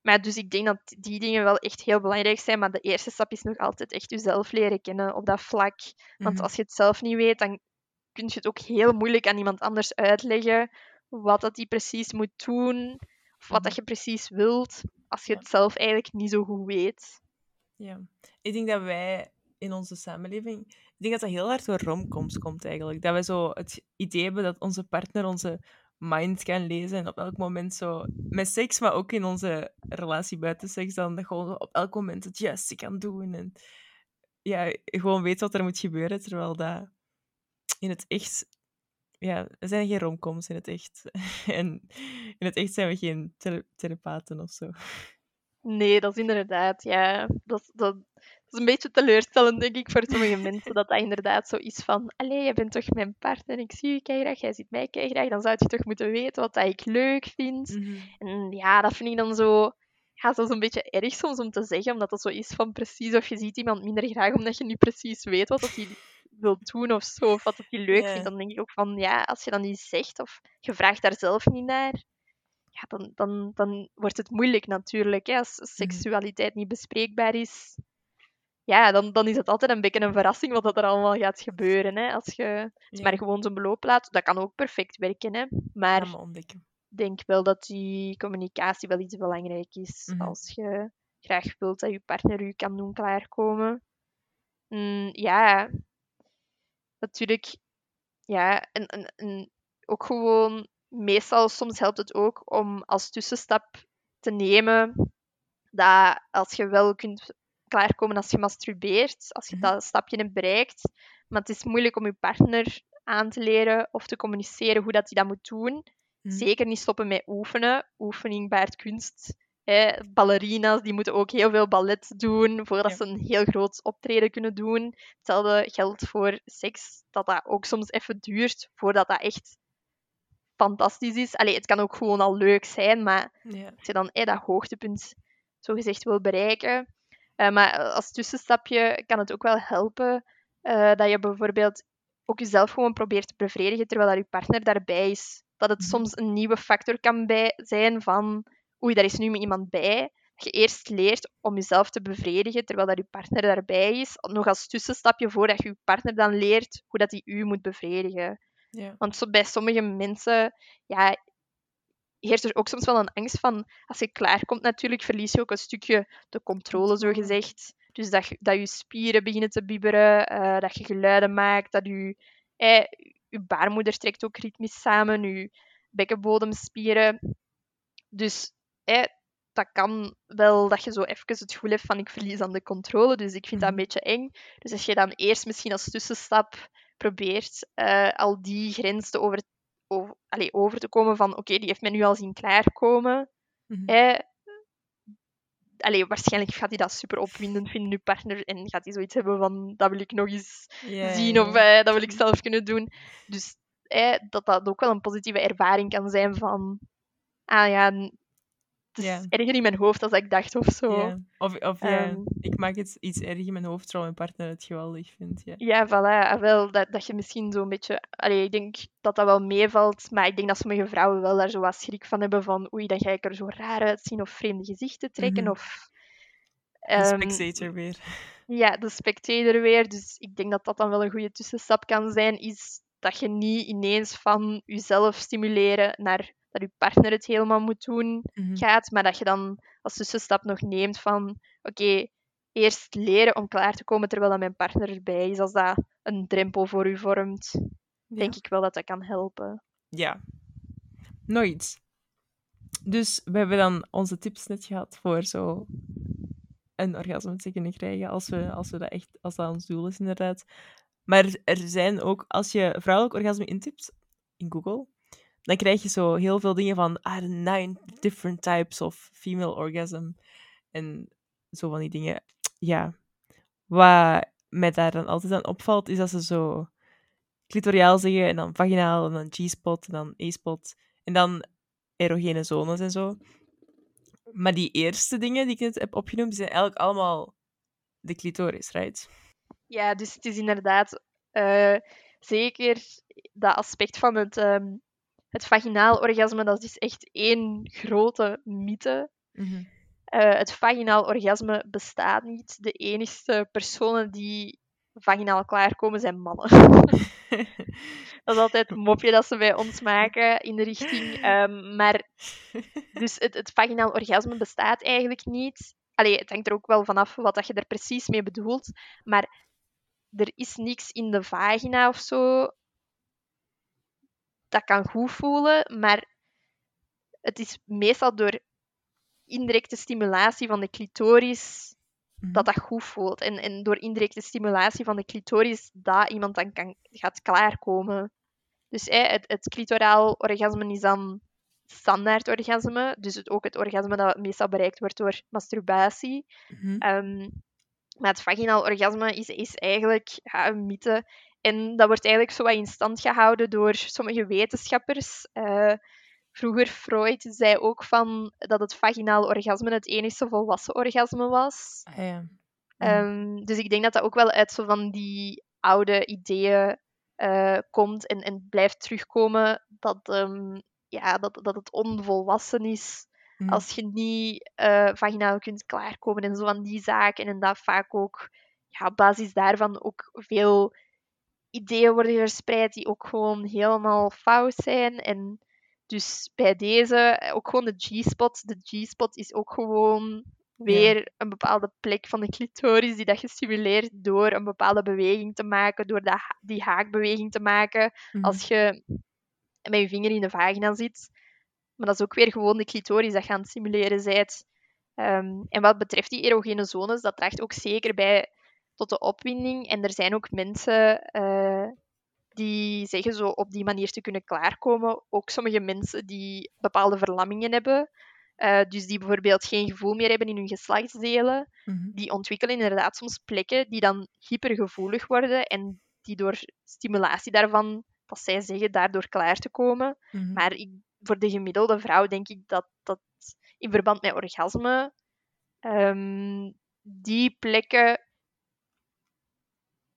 maar dus ik denk dat die dingen wel echt heel belangrijk zijn. Maar de eerste stap is nog altijd echt jezelf leren kennen op dat vlak. Want Mhm. als je het zelf niet weet, dan kun je het ook heel moeilijk aan iemand anders uitleggen wat dat die precies moet doen. Wat dat je precies wilt, als je het zelf eigenlijk niet zo goed weet. Ja, ik denk dat wij in onze samenleving, ik denk dat dat heel hard door romcoms komt eigenlijk. Dat wij zo het idee hebben dat onze partner onze mind kan lezen en op elk moment zo, met seks, maar ook in onze relatie buiten seks, dan gewoon op elk moment het juiste kan doen en ja, gewoon weet wat er moet gebeuren, terwijl dat in het echt, ja, er zijn geen romcoms in het echt. en in het echt zijn we geen tele- telepaten of zo. Nee, dat is inderdaad, ja. Dat, dat, dat is een beetje teleurstellend, denk ik, voor sommige mensen. Dat dat inderdaad zo is van... Allee, jij bent toch mijn partner, ik zie je graag, jij ziet mij graag. Dan zou je toch moeten weten wat dat ik leuk vind. Mhm. En ja, dat vind ik dan zo... Ja, zo een beetje erg soms om te zeggen, omdat dat zo is van precies... Of je ziet iemand minder graag omdat je niet precies weet wat dat hij wil doen of zo. Of wat dat hij leuk vindt. Dan denk ik ook van, ja, als je dan niet zegt of je vraagt daar zelf niet naar... Ja, dan, dan, dan wordt het moeilijk natuurlijk. Hè? Als seksualiteit niet bespreekbaar is, ja, dan, dan is het altijd een beetje een verrassing wat dat er allemaal gaat gebeuren. Hè? Als je het maar gewoon zo'n beloop laat, dat kan ook perfect werken. Hè? Maar ik denk wel dat die communicatie wel iets belangrijk is. Mhm. Als je graag wilt dat je partner u kan doen klaarkomen. Mm, ja, natuurlijk. Ja, en, en, en ook gewoon, meestal, soms helpt het ook om als tussenstap te nemen dat als je wel kunt klaarkomen als je masturbeert, als je Mhm. dat stapje hebt bereikt, maar het is moeilijk om je partner aan te leren of te communiceren hoe dat hij dat moet doen. Mhm. Zeker niet stoppen met oefenen. Oefening baart kunst. Hè. Ballerina's die moeten ook heel veel ballet doen voordat Ja. ze een heel groot optreden kunnen doen. Hetzelfde geldt voor seks, dat dat ook soms even duurt voordat dat echt fantastisch is. Allee, het kan ook gewoon al leuk zijn, maar Ja. als je dan dat hoogtepunt zogezegd wil bereiken. Eh, maar als tussenstapje kan het ook wel helpen eh, dat je bijvoorbeeld ook jezelf gewoon probeert te bevredigen terwijl dat je partner daarbij is. Dat het Mhm. soms een nieuwe factor kan bij zijn van oei, daar is nu iemand bij. Dat je eerst leert om jezelf te bevredigen terwijl dat je partner daarbij is. Nog als tussenstapje voordat je je partner dan leert hoe dat hij u moet bevredigen. Ja. Want zo, bij sommige mensen ja, heerst er ook soms wel een angst van, als je klaarkomt natuurlijk, verlies je ook een stukje de controle, zo gezegd. Dus dat, je- dat je spieren beginnen te bibberen, eh, dat je geluiden maakt, dat je, eh, je baarmoeder trekt ook ritmisch samen, je bekkenbodemspieren. Dus eh, dat kan wel dat je zo even het gevoel hebt van ik verlies aan de controle, dus ik vind dat een Mhm. beetje eng. Dus als je dan eerst misschien als tussenstap probeert eh, al die grens te over, over, allee, over te komen van oké, die heeft mij nu al zien klaarkomen. Eh, allee, waarschijnlijk gaat hij dat super opwindend vinden, je partner, en gaat hij zoiets hebben van dat wil ik nog eens zien of eh, dat wil ik zelf kunnen doen. Dus eh, dat dat ook wel een positieve ervaring kan zijn van ah ja, is Ja. erger in mijn hoofd dan ik dacht of zo. Of, of ja, Ehm. ik maak het iets erg in mijn hoofd terwijl mijn partner het geweldig vindt. Ja. Ja, voilà. Ah, Wel, dat, dat je misschien zo'n beetje... Allee, ik denk dat dat wel meevalt, maar ik denk dat sommige vrouwen wel daar zo wat schrik van hebben van oei, dan ga ik er zo raar uitzien of vreemde gezichten trekken Mhm. of... De ehm, spectator weer. ja, de spectator weer. Dus ik denk dat dat dan wel een goede tussenstap kan zijn, is dat je niet ineens van jezelf stimuleren naar dat je partner het helemaal moet doen Mhm. gaat, maar dat je dan als tussenstap nog neemt van oké, eerst leren om klaar te komen terwijl dat mijn partner erbij is. Als dat een drempel voor u vormt, denk ik wel dat dat kan helpen. Ja. Nog iets. Dus we hebben dan onze tips net gehad voor zo een orgasme te kunnen krijgen, als we, als we dat echt, als dat ons doel is inderdaad. Maar er- er zijn ook, als je vrouwelijk orgasme intipt in Google, dan krijg je zo heel veel dingen van ah, nine different types of female orgasm. En zo van die dingen. Ja. Wat mij daar dan altijd aan opvalt, is dat ze zo clitoriaal zeggen en dan vaginaal en dan G-spot en dan A-spot en dan erogene zones en zo. Maar die eerste dingen die ik net heb opgenoemd, zijn eigenlijk allemaal de clitoris, right? Ja, dus het is inderdaad eh, zeker dat aspect van het, ehm, het vaginaal orgasme, dat is echt één grote mythe. Eh, het vaginaal orgasme bestaat niet. De enige personen die vaginaal klaarkomen zijn mannen. dat is altijd een mopje dat ze bij ons maken in de richting. Ehm, maar dus het, het vaginaal orgasme bestaat eigenlijk niet. Allee, het hangt er ook wel vanaf wat dat je er precies mee bedoelt. Maar er is niks in de vagina of zo dat kan goed voelen. Maar het is meestal door indirecte stimulatie van de clitoris Mhm. dat dat goed voelt. En, en door indirecte stimulatie van de clitoris dat iemand dan kan, gaat klaarkomen. Dus hè, het, het clitoraal orgasme is dan standaard orgasme. Dus het, ook het orgasme dat meestal bereikt wordt door masturbatie. Mhm. Ehm, maar het vaginaal orgasme is, is eigenlijk ja, een mythe. En dat wordt eigenlijk zo wat in stand gehouden door sommige wetenschappers. Eh, vroeger Freud zei ook van dat het vaginaal orgasme het enige volwassen orgasme was. Ah, ja. Ehm, dus ik denk dat dat ook wel uit zo van die oude ideeën eh, komt en, en blijft terugkomen dat, ehm, ja, dat, dat het onvolwassen is Mhm. als je niet eh, vaginaal kunt klaarkomen en zo van die zaken. En dat vaak ook ja, op basis daarvan ook veel ideeën worden verspreid die ook gewoon helemaal fout zijn. En dus bij deze eh, ook gewoon de G-spot. De G-spot is ook gewoon weer een bepaalde plek van de clitoris die dat gestimuleerd door een bepaalde beweging te maken, door dat, die haakbeweging te maken Mhm. als je met je vinger in de vagina zit. Maar dat is ook weer gewoon de clitoris dat je aan het simuleren bent. Ehm, en wat betreft die erogene zones, dat draagt ook zeker bij tot de opwinding. En er zijn ook mensen eh, die zeggen zo op die manier te kunnen klaarkomen. Ook sommige mensen die bepaalde verlammingen hebben. eh, dus die bijvoorbeeld geen gevoel meer hebben in hun geslachtsdelen. Mhm. Die ontwikkelen inderdaad soms plekken die dan hypergevoelig worden. En die door stimulatie daarvan dat zij zeggen daardoor klaar te komen. Mhm. Maar ik, voor de gemiddelde vrouw denk ik dat dat in verband met orgasme ehm, die plekken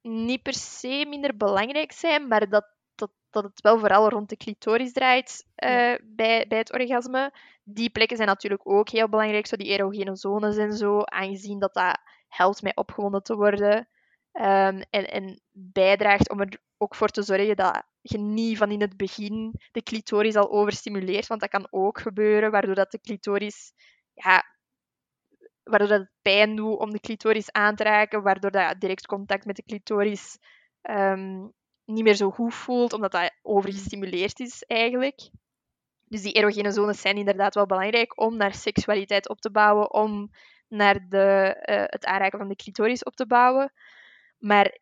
niet per se minder belangrijk zijn, maar dat, dat, dat het wel vooral rond de clitoris draait eh, Ja. bij, bij het orgasme. Die plekken zijn natuurlijk ook heel belangrijk, zo die erogene zones en zo, aangezien dat dat helpt mij opgewonden te worden. Ehm, en, en bijdraagt om er ook voor te zorgen dat je niet van in het begin de clitoris al overstimuleert, want dat kan ook gebeuren, waardoor dat de clitoris ja, waardoor dat het pijn doet om de clitoris aan te raken, waardoor dat direct contact met de clitoris ehm, niet meer zo goed voelt, omdat dat overgestimuleerd is eigenlijk. Dus die erogene zones zijn inderdaad wel belangrijk om naar seksualiteit op te bouwen, om naar de, eh, het aanraken van de clitoris op te bouwen. Maar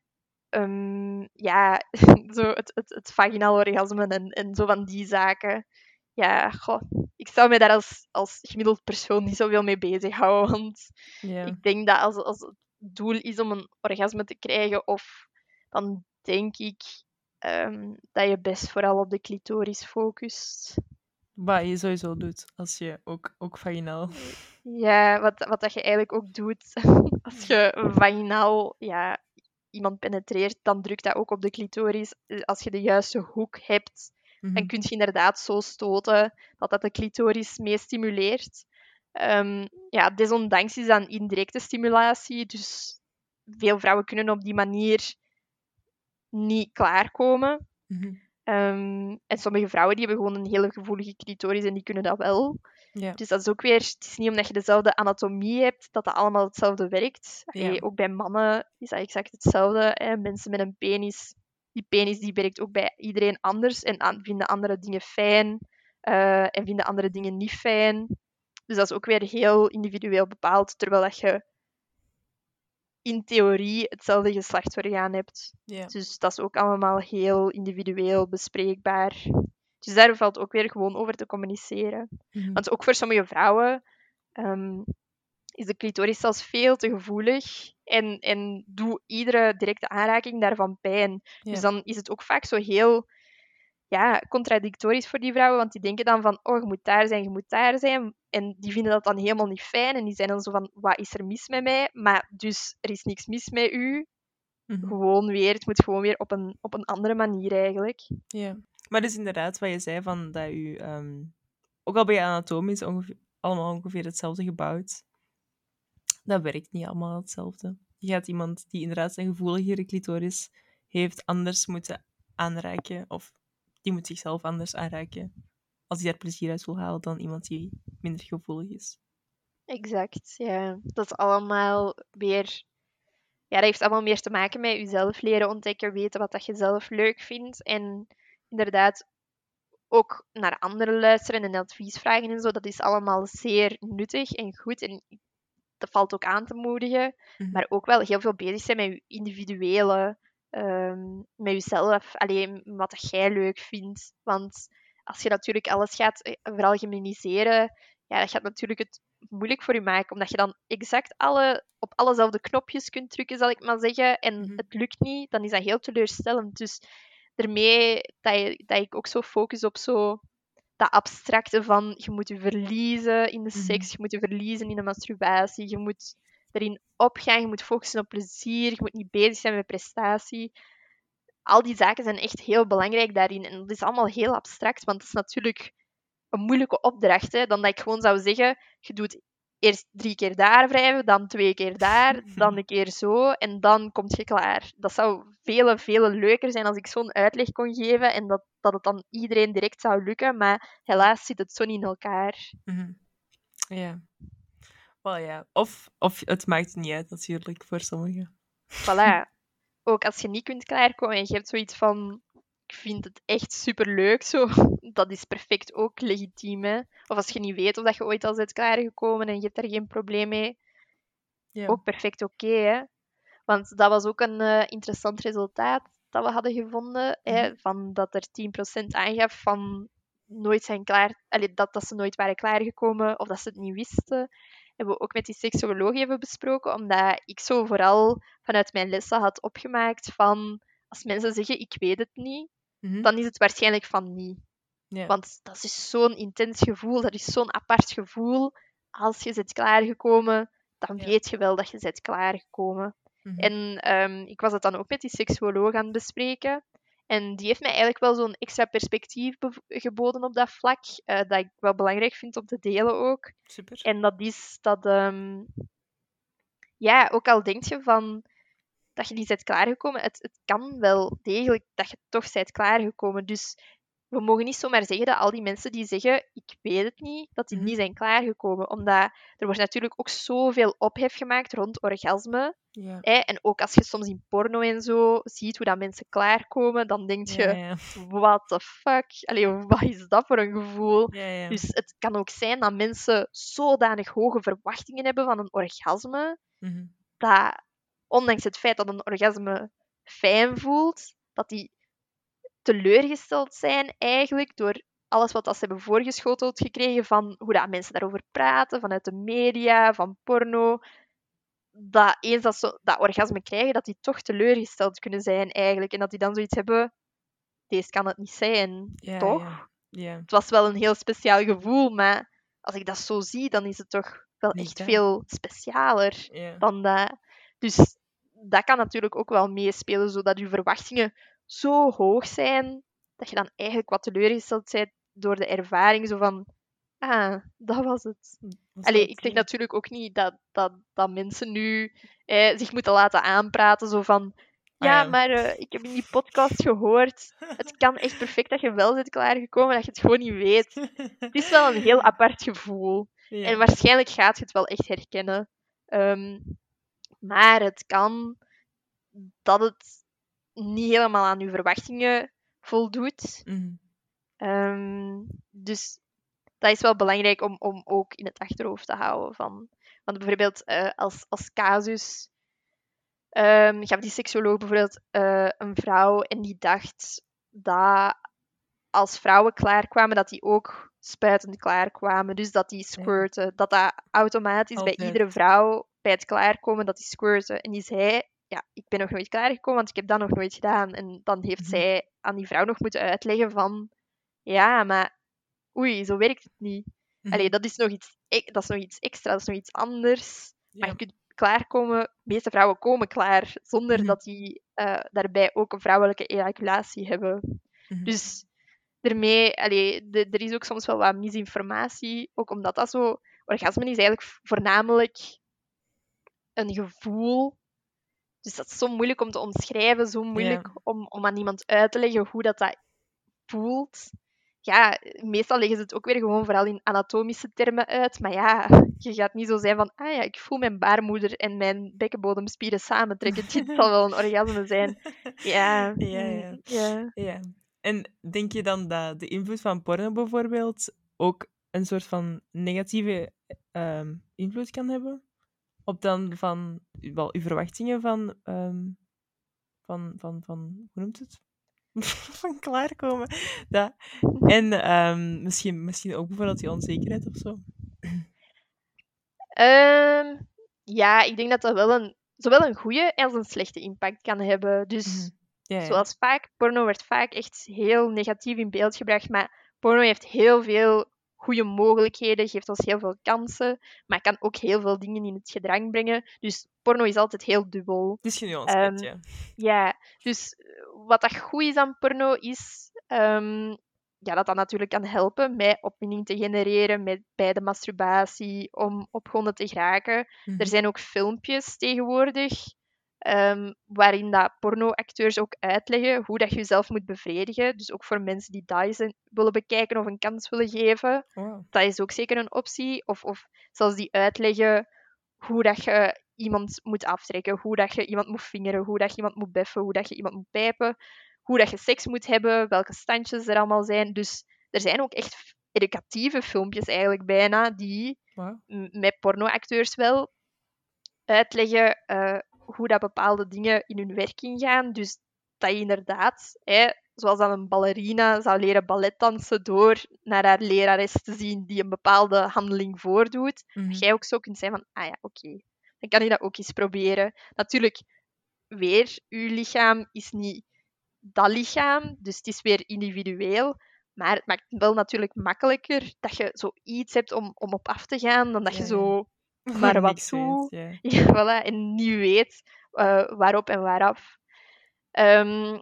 ehm, ja, zo het, het, het vaginaal orgasme en, en zo van die zaken. Ja, goh, ik zou mij daar als, als gemiddeld persoon niet zoveel mee bezighouden. Want ik denk dat als, als het doel is om een orgasme te krijgen, of dan denk ik ehm, dat je best vooral op de clitoris focust. Wat je sowieso doet, als je ook, ook vaginaal... Ja, wat, wat dat je eigenlijk ook doet als je vaginaal ja, iemand penetreert, dan drukt dat ook op de clitoris. Eh, Als je de juiste hoek hebt, dan Mhm. kun je inderdaad zo stoten dat dat de clitoris mee stimuleert. Ehm, ja, desondanks is dat een indirecte stimulatie, dus veel vrouwen kunnen op die manier niet klaarkomen. Mhm. Ehm, en sommige vrouwen die hebben gewoon een hele gevoelige clitoris en die kunnen dat wel. Ja. Dus dat is ook weer, het is niet omdat je dezelfde anatomie hebt, dat dat allemaal hetzelfde werkt. Ja. Allee, ook bij mannen is dat exact hetzelfde. Hè. Mensen met een penis, die penis die werkt ook bij iedereen anders en aan- vinden andere dingen fijn eh, en vinden andere dingen niet fijn. Dus dat is ook weer heel individueel bepaald, terwijl dat je in theorie hetzelfde geslachtsorgaan hebt. Dus dat is ook allemaal heel individueel bespreekbaar. Dus daar valt ook weer gewoon over te communiceren. Mhm. Want ook voor sommige vrouwen ehm, is de clitoris zelfs veel te gevoelig en, en doet iedere directe aanraking daarvan pijn. Ja. Dus dan is het ook vaak zo heel ja, contradictorisch voor die vrouwen, want die denken dan van, oh, je moet daar zijn, je moet daar zijn. En die vinden dat dan helemaal niet fijn en die zijn dan zo van, wat is er mis met mij? Maar dus, er is niks mis met u. Mhm. Gewoon weer, het moet gewoon weer op een, op een andere manier eigenlijk. Ja. Maar dus inderdaad, wat je zei, van dat u... ehm, ook al ben je anatomisch ongeveer, allemaal ongeveer hetzelfde gebouwd, dat werkt niet allemaal hetzelfde. Je gaat iemand die inderdaad een gevoeligere clitoris heeft, anders moeten aanraken, of die moet zichzelf anders aanraken, als hij daar plezier uit wil halen dan iemand die minder gevoelig is. Exact, ja. Dat is allemaal weer... Ja, dat heeft allemaal meer te maken met jezelf leren ontdekken, weten wat dat je zelf leuk vindt. En inderdaad ook naar anderen luisteren en advies vragen en zo. Dat is allemaal zeer nuttig en goed. En dat valt ook aan te moedigen. Mhm. Maar ook wel heel veel bezig zijn met je individuele... ehm, met jezelf. Alleen wat jij leuk vindt. Want als je natuurlijk alles gaat eh, veralgemeniseren, ja, dat gaat natuurlijk het moeilijk voor je maken, omdat je dan exact alle, op allezelfde knopjes kunt drukken, zal ik maar zeggen, en Mhm. het lukt niet, dan is dat heel teleurstellend. Dus daarmee dat, je, dat ik ook zo focus op zo dat abstracte van je moet je verliezen in de Mhm. seks, je moet je verliezen in de masturbatie, je moet erin opgaan, je moet focussen op plezier, je moet niet bezig zijn met prestatie. Al die zaken zijn echt heel belangrijk daarin. En dat is allemaal heel abstract, want het is natuurlijk een moeilijke opdracht. Hè? Dan dat ik gewoon zou zeggen, je doet eerst drie keer daar wrijven, dan twee keer daar, dan een keer zo, en dan kom je klaar. Dat zou vele, vele leuker zijn als ik zo'n uitleg kon geven en dat, dat het dan iedereen direct zou lukken, maar helaas zit het zo niet in elkaar. Mhm. Ja. Wel ja. Of, of het maakt niet uit, natuurlijk, voor sommigen. Voilà. Ook als je niet kunt klaarkomen en je hebt zoiets van, ik vind het echt superleuk zo, dat is perfect ook legitiem. Hè? Of als je niet weet of dat je ooit al bent klaargekomen en je hebt daar geen probleem mee, Ja. ook perfect oké. hè. Want dat was ook een eh, interessant resultaat dat we hadden gevonden. Hè, van dat er 10% aangaf van nooit zijn klaar, allee, dat, dat ze nooit waren klaargekomen of dat ze het niet wisten. Hebben we ook met die seksoloog even besproken, omdat ik zo vooral vanuit mijn lessen had opgemaakt van als mensen zeggen ik weet het niet, Mhm. dan is het waarschijnlijk van niet. Want dat is zo'n intens gevoel, dat is zo'n apart gevoel. Als je bent klaargekomen, dan weet je wel dat je bent klaargekomen. Mhm. En ehm, ik was het dan ook met die seksuoloog aan het bespreken. En die heeft mij eigenlijk wel zo'n extra perspectief geboden op dat vlak, eh, dat ik wel belangrijk vind om te delen ook. Super. En dat is dat, ehm, ja, ook al denk je van dat je niet bent klaargekomen, het, het kan wel degelijk dat je toch bent klaargekomen. Dus we mogen niet zomaar zeggen dat al die mensen die zeggen, ik weet het niet, dat die Mhm. niet zijn klaargekomen. Omdat er wordt natuurlijk ook zoveel ophef gemaakt rond orgasme. Ja. Hè? En ook als je soms in porno en zo ziet hoe dat mensen klaarkomen, dan denk je, Ja, ja. what the fuck? Allee, wat is dat voor een gevoel? Dus het kan ook zijn dat mensen zodanig hoge verwachtingen hebben van een orgasme, Mhm. dat ondanks het feit dat een orgasme fijn voelt, dat die teleurgesteld zijn eigenlijk door alles wat dat ze hebben voorgeschoteld gekregen van hoe dat mensen daarover praten, vanuit de media, van porno. Dat eens dat ze dat orgasme krijgen, dat die toch teleurgesteld kunnen zijn eigenlijk. En dat die dan zoiets hebben, deze kan het niet zijn, toch? Ja. ja. Het was wel een heel speciaal gevoel, maar als ik dat zo zie, dan is het toch wel Niet echt veel specialer dan dat. Dus dat kan natuurlijk ook wel meespelen, zodat je verwachtingen zo hoog zijn, dat je dan eigenlijk wat teleurgesteld bent door de ervaring. Zo van, ah, dat was het. Allee, ik zeg natuurlijk ook niet dat, dat, dat mensen nu eh, zich moeten laten aanpraten, zo van... Ja, Ah, ja. maar eh, ik heb in die podcast gehoord. Het kan echt perfect dat je wel bent klaargekomen, dat je het gewoon niet weet. Het is wel een heel apart gevoel. Ja. En waarschijnlijk gaat je het wel echt herkennen. Ehm, maar het kan dat het niet helemaal aan je verwachtingen voldoet. Mhm. Ehm, dus dat is wel belangrijk om, om ook in het achterhoofd te houden. Van, want bijvoorbeeld eh, als, als casus ehm gaf die seksuoloog bijvoorbeeld eh, een vrouw en die dacht dat als vrouwen klaarkwamen, dat die ook spuitend klaarkwamen. Dus dat die squirten. Dat dat automatisch bij iedere vrouw bij het klaarkomen, dat die squirten. En die zei, ja, ik ben nog nooit klaargekomen, want ik heb dat nog nooit gedaan. En dan heeft Mhm. zij aan die vrouw nog moeten uitleggen van, ja, maar oei, zo werkt het niet. Mhm. Allee, dat is, nog iets, e- dat is nog iets extra, dat is nog iets anders. Maar je kunt klaarkomen, de meeste vrouwen komen klaar, zonder Mhm. dat die eh, daarbij ook een vrouwelijke ejaculatie hebben. Mhm. Dus daarmee, allee, de- er is ook soms wel wat misinformatie, ook omdat dat zo... Orgasme is eigenlijk voornamelijk een gevoel. Dus dat is zo moeilijk om te omschrijven, zo moeilijk om, om aan iemand uit te leggen hoe dat, dat voelt. Ja, meestal leggen ze het ook weer gewoon vooral in anatomische termen uit. Maar ja, je gaat niet zo zijn van, ah ja, ik voel mijn baarmoeder en mijn bekkenbodemspieren samentrekken. Dit zal wel een orgasme zijn. Ja, Ja, ja. ja. Ja. En denk je dan dat de invloed van porno bijvoorbeeld ook een soort van negatieve ehm, invloed kan hebben? Op dan van, wel, uw verwachtingen van, ehm, van, van, van, hoe noemt het? van klaarkomen. Dat. En ehm, misschien, misschien ook bijvoorbeeld die onzekerheid of zo. Ja, ik denk dat dat wel een, zowel een goede als een slechte impact kan hebben. Dus Mhm. Zoals vaak, porno wordt vaak echt heel negatief in beeld gebracht, maar porno heeft heel veel goede mogelijkheden, geeft ons heel veel kansen, maar kan ook heel veel dingen in het gedrang brengen. Dus porno is altijd heel dubbel. Het is genuanceerd, Ehm, ja. Ja, dus wat dat goed is aan porno is ehm, ja, dat dat natuurlijk kan helpen met opwinding te genereren met, bij de masturbatie, om opgewonden te geraken. Mhm. Er zijn ook filmpjes tegenwoordig ehm, waarin dat pornoacteurs ook uitleggen hoe dat je jezelf moet bevredigen. Dus ook voor mensen die een- willen bekijken of een kans willen geven. Wow. Dat is ook zeker een optie. Of, of zelfs die uitleggen hoe dat je iemand moet aftrekken, hoe dat je iemand moet vingeren, hoe dat je iemand moet beffen, hoe dat je iemand moet pijpen, hoe dat je seks moet hebben, welke standjes er allemaal zijn. Dus er zijn ook echt educatieve filmpjes eigenlijk bijna die met pornoacteurs wel uitleggen eh, hoe dat bepaalde dingen in hun werking gaan. Dus dat je inderdaad, hè, zoals dan een ballerina zou leren balletdansen door naar haar lerares te zien die een bepaalde handeling voordoet, Mhm. dat jij ook zo kunt zijn van, ah ja, oké, dan kan je dat ook eens proberen. Natuurlijk, weer, uw lichaam is niet dat lichaam. Dus het is weer individueel. Maar het maakt het wel natuurlijk makkelijker dat je zoiets hebt om, om op af te gaan, dan dat je zo maar wat toe. ja. Voilà, en niet weet eh, waarop en waaraf. Ehm,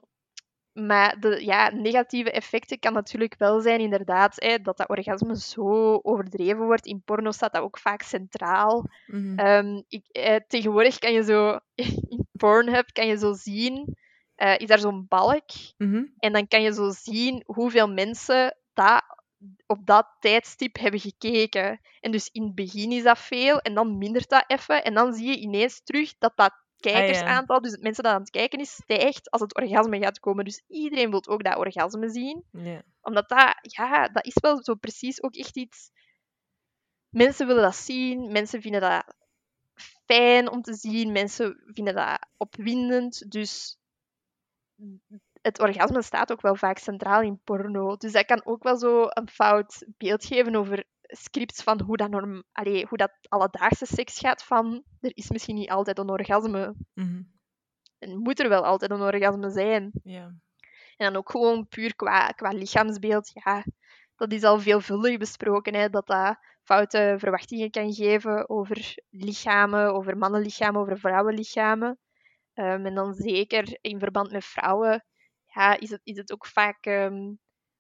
maar de ja, negatieve effecten kan natuurlijk wel zijn, inderdaad, hè, dat dat orgasme zo overdreven wordt. In porno staat dat ook vaak centraal. Mhm. Ehm, ik, eh, tegenwoordig kan je zo, in Pornhub kan je zo zien, eh, is daar zo'n balk, Mhm. en dan kan je zo zien hoeveel mensen dat op dat tijdstip hebben gekeken. En dus in het begin is dat veel, en dan mindert dat even. En dan zie je ineens terug dat dat kijkersaantal, dus het mensen dat aan het kijken is, stijgt als het orgasme gaat komen. Dus iedereen wil ook dat orgasme zien. Ja. Omdat dat, ja, dat is wel zo precies ook echt iets... Mensen willen dat zien, mensen vinden dat fijn om te zien, mensen vinden dat opwindend. Dus het orgasme staat ook wel vaak centraal in porno. Dus dat kan ook wel zo een fout beeld geven over scripts van hoe dat, norm, allee, hoe dat alledaagse seks gaat. Van, er is misschien niet altijd een orgasme. Mhm. En moet er wel altijd een orgasme zijn. Ja. En dan ook gewoon puur qua, qua lichaamsbeeld. Ja, dat is al veelvuldig besproken. Hè, dat dat foute verwachtingen kan geven over lichamen, over mannenlichamen, over vrouwenlichamen. Ehm, en dan zeker in verband met vrouwen ja, is, het, is het ook vaak ehm,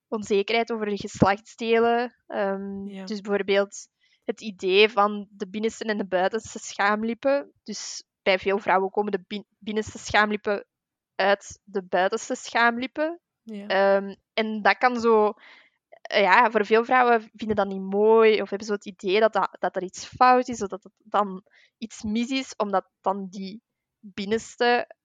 onzekerheid over de geslachtsdelen. Ehm, Ja. Dus bijvoorbeeld het idee van de binnenste en de buitenste schaamlippen. Dus bij veel vrouwen komen de bin- binnenste schaamlippen uit de buitenste schaamlippen. Ja. Ehm, en dat kan zo... eh, Ja, voor veel vrouwen vinden dat niet mooi of hebben zo het idee dat, dat, dat er iets fout is of dat er dan iets mis is, omdat dan die binnenste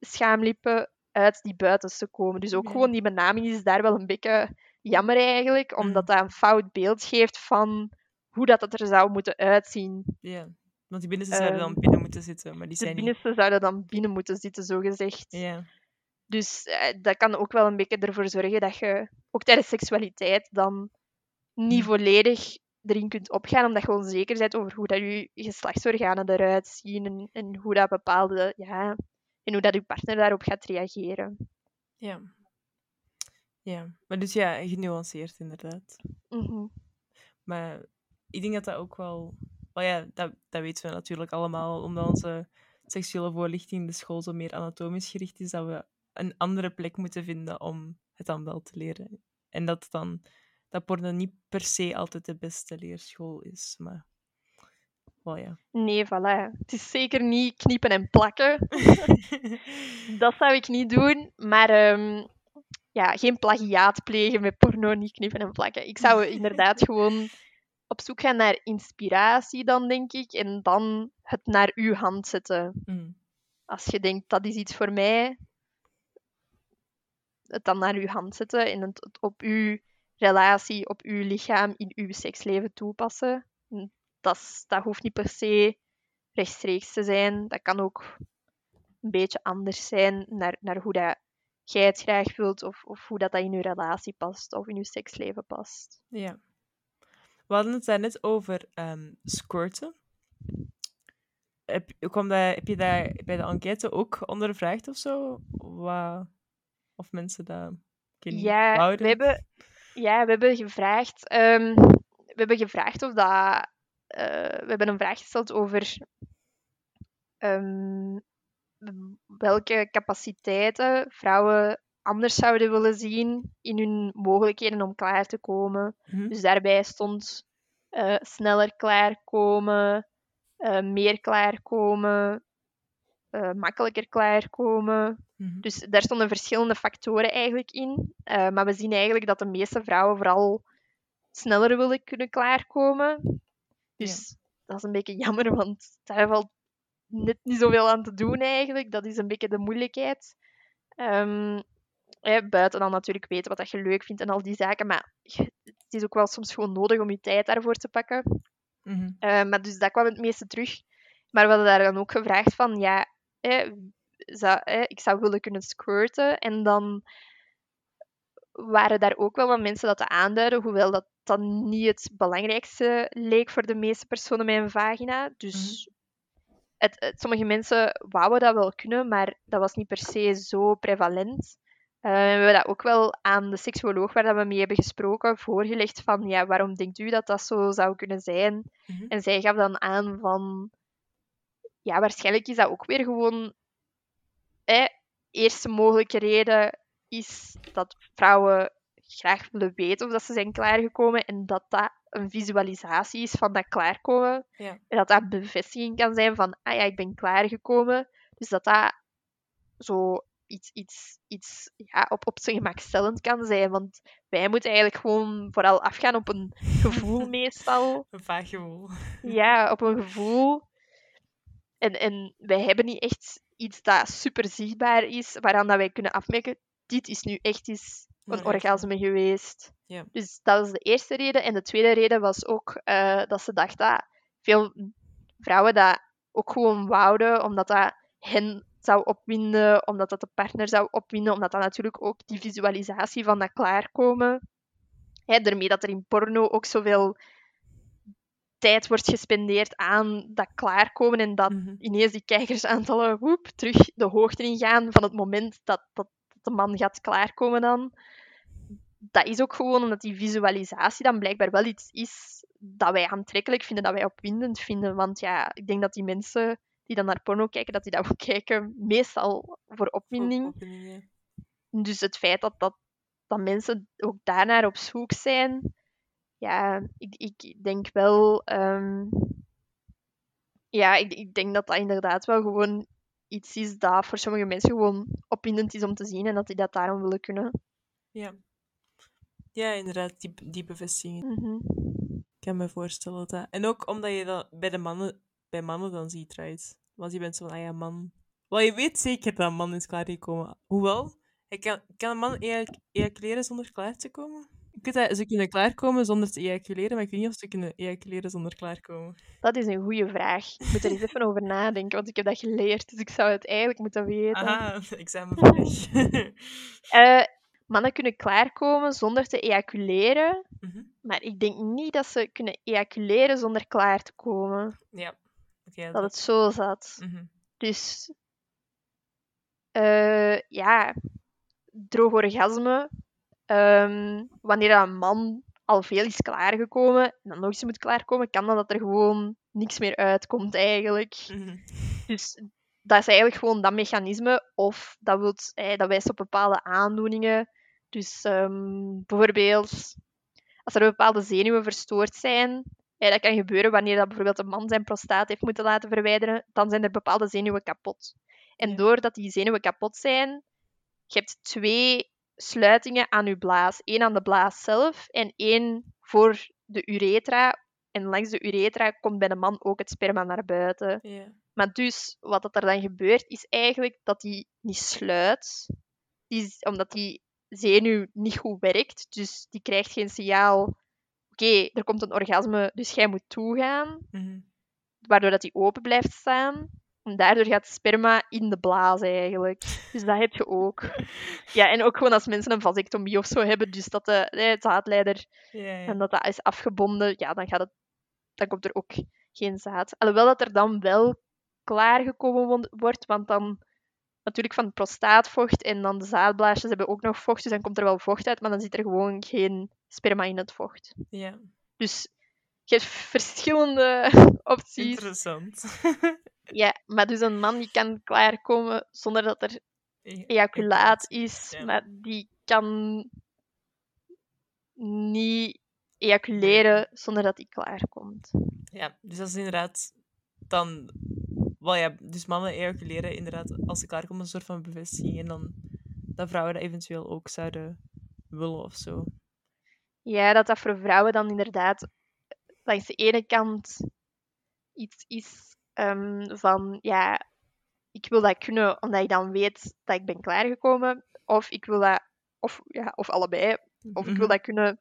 schaamlippen uit die buitenste komen. Dus ook gewoon die benaming is daar wel een beetje jammer eigenlijk, omdat dat een fout beeld geeft van hoe dat het er zou moeten uitzien. ja. Want die binnenste zouden dan Ehm, binnen moeten zitten, maar die De zijn niet. binnenste zouden dan binnen moeten zitten, zogezegd. Ja. Dus eh, dat kan ook wel een beetje ervoor zorgen dat je, ook tijdens seksualiteit, dan niet volledig erin kunt opgaan, omdat je onzeker bent over hoe dat je geslachtsorganen eruit zien en, en hoe dat bepaalde, ja, en hoe dat je partner daarop gaat reageren. Ja. Ja. Maar dus ja, genuanceerd inderdaad. Mhm. Maar ik denk dat dat ook wel... Wel ja, dat, dat weten we natuurlijk allemaal, omdat onze seksuele voorlichting in de school zo meer anatomisch gericht is, dat we een andere plek moeten vinden om het dan wel te leren. En dat dan dat porno niet per se altijd de beste leerschool is, maar... Wel ja. Nee, voilà. Het is zeker niet kniepen en plakken. Dat zou ik niet doen, maar ehm, ja, geen plagiaat plegen met porno, niet knippen en plakken. Ik zou inderdaad gewoon op zoek gaan naar inspiratie dan, denk ik, en dan het naar uw hand zetten. Mm. Als je denkt, dat is iets voor mij, het dan naar uw hand zetten en het het op uw relatie, op uw lichaam, in uw seksleven toepassen. En Dat, dat hoeft niet per se rechtstreeks te zijn. Dat kan ook een beetje anders zijn naar, naar hoe dat jij het graag wilt of, of hoe dat, dat in je relatie past of in je seksleven past. Ja. We hadden het net over ehm squirten. Heb, kwam dat, heb je daar bij de enquête ook ondervraagd of zo? Wat, of mensen dat niet, Ja, wouden? we hebben, ja, we hebben gevraagd. ehm, we hebben gevraagd of dat. Eh, we hebben een vraag gesteld over ehm, welke capaciteiten vrouwen anders zouden willen zien in hun mogelijkheden om klaar te komen. Mhm. Dus daarbij stond eh, sneller klaarkomen, eh, meer klaarkomen, eh, makkelijker klaarkomen. Mhm. Dus daar stonden verschillende factoren eigenlijk in. Maar we zien eigenlijk dat de meeste vrouwen vooral sneller willen kunnen klaarkomen. Dus dat is een beetje jammer, want daar valt net niet zoveel aan te doen eigenlijk. Dat is een beetje de moeilijkheid. Ehm, hè, buiten dan natuurlijk weten wat dat je leuk vindt en al die zaken. Maar het is ook wel soms gewoon nodig om je tijd daarvoor te pakken. Mhm. Eh, maar dus dat kwam het meeste terug. Maar we hadden daar dan ook gevraagd van, ja, hè, zou, hè, ik zou willen kunnen squirten. En dan waren daar ook wel wat mensen dat te aanduiden, hoewel dat dan niet het belangrijkste leek voor de meeste personen met een vagina. Dus het, het- sommige mensen wouden dat wel kunnen, maar dat was niet per se zo prevalent. Eh, we hebben dat ook wel aan de seksuoloog waar dat we mee hebben gesproken voorgelegd van ja, waarom denkt u dat dat zo zou kunnen zijn? Mhm. En zij gaf dan aan van ja, waarschijnlijk is dat ook weer gewoon hè, eerste mogelijke reden is dat vrouwen graag willen weten of dat ze zijn klaargekomen en dat dat een visualisatie is van dat klaarkomen. Ja. En dat dat bevestiging kan zijn van, ah ja, ik ben klaargekomen. Dus dat dat zo iets, iets, iets ja, op, op zijn gemakstellend kan zijn. Want wij moeten eigenlijk gewoon vooral afgaan op een gevoel meestal. Een vaag gevoel. Ja, op een gevoel. En, en wij hebben niet echt iets dat super zichtbaar is, waaraan dat wij kunnen afmerken, dit is nu echt eens een orgasme. geweest. Ja. Dus dat is de eerste reden. En de tweede reden was ook eh, dat ze dacht dat veel vrouwen dat ook gewoon wouden, omdat dat hen zou opwinden, omdat dat de partner zou opwinden, omdat dat natuurlijk ook die visualisatie van dat klaarkomen, hè, daarmee dat er in porno ook zoveel tijd wordt gespendeerd aan dat klaarkomen en dat Mhm. ineens die kijkersaantallen woep, terug de hoogte ingaan van het moment dat, dat de man gaat klaarkomen dan. Dat is ook gewoon omdat die visualisatie dan blijkbaar wel iets is dat wij aantrekkelijk vinden, dat wij opwindend vinden. Want ja, ik denk dat die mensen die dan naar porno kijken, dat die dat ook kijken meestal voor opwinding. Opwinding, ja. Dus het feit dat, dat, dat mensen ook daarnaar op zoek zijn, ja, ik, ik denk wel. ehm, ja, ik, ik denk dat dat inderdaad wel gewoon iets is dat voor sommige mensen gewoon opwindend is om te zien en dat die dat daarom willen kunnen. Ja. Ja, inderdaad, die, die bevestiging. Mhm. Ik kan me voorstellen dat. En ook omdat je dat bij de mannen, bij mannen dan ziet, right? Want je bent zo van, ah ja, man... Wel, je weet zeker dat een man is klaargekomen. Hoewel, hij kan, kan een man ejac- ejaculeren zonder klaar te komen? Ze kunnen klaarkomen zonder te ejaculeren, maar ik weet niet of ze kunnen ejaculeren zonder klaarkomen. Dat is een goede vraag. Ik moet er eens even over nadenken, want ik heb dat geleerd, dus ik zou het eigenlijk moeten weten. Aha, examenvraag. Eh, mannen kunnen klaarkomen zonder te ejaculeren, Mhm. maar ik denk niet dat ze kunnen ejaculeren zonder klaar te komen. Ja. Dat het zo zat. mhm. Dus eh, ja, droog orgasme. Ehm, wanneer een man al veel is klaargekomen en dan nog eens moet klaarkomen, kan dan dat er gewoon niks meer uitkomt eigenlijk. Mhm. Dus dat is eigenlijk gewoon dat mechanisme. Of dat, wilt, eh, dat wijst op bepaalde aandoeningen. Dus ehm, bijvoorbeeld, als er bepaalde zenuwen verstoord zijn, eh, dat kan gebeuren wanneer dat bijvoorbeeld een man zijn prostaat heeft moeten laten verwijderen, dan zijn er bepaalde zenuwen kapot. En Ja. doordat die zenuwen kapot zijn, je hebt twee sluitingen aan je blaas. Eén aan de blaas zelf en één voor de uretra. En langs de uretra komt bij de man ook het sperma naar buiten. Maar dus, wat dat er dan gebeurt, is eigenlijk dat die niet sluit. Die, omdat die zenuw niet goed werkt. Dus die krijgt geen signaal. Oké, er komt een orgasme, dus jij moet toegaan. Mhm. Waardoor dat die open blijft staan. En daardoor gaat sperma in de blaas eigenlijk. Dus dat heb je ook. Ja, en ook gewoon als mensen een vasectomie of zo hebben, dus dat de, eh, zaadleider ja. en dat dat is afgebonden, ja, dan, gaat het, dan komt er ook geen zaad. Alhoewel dat er dan wel klaargekomen wordt, want dan natuurlijk van het prostaatvocht en dan de zaadblaasjes hebben ook nog vocht, dus dan komt er wel vocht uit, maar dan zit er gewoon geen sperma in het vocht. ja. Dus je hebt verschillende opties. Interessant. Ja, maar dus een man die kan klaarkomen zonder dat er Ja. ejaculaat is, Ja. maar die kan niet ejaculeren zonder dat hij klaarkomt. Ja, dus dat is inderdaad dan... Wel ja, dus mannen ejaculeren inderdaad als ze klaarkomen een soort van bevestiging. En dan dat vrouwen dat eventueel ook zouden willen of zo. Ja, dat dat voor vrouwen dan inderdaad langs de ene kant iets is ehm, van, ja, ik wil dat kunnen omdat ik dan weet dat ik ben klaargekomen. Of ik wil dat, of, ja, of allebei, of ik wil Mhm. dat kunnen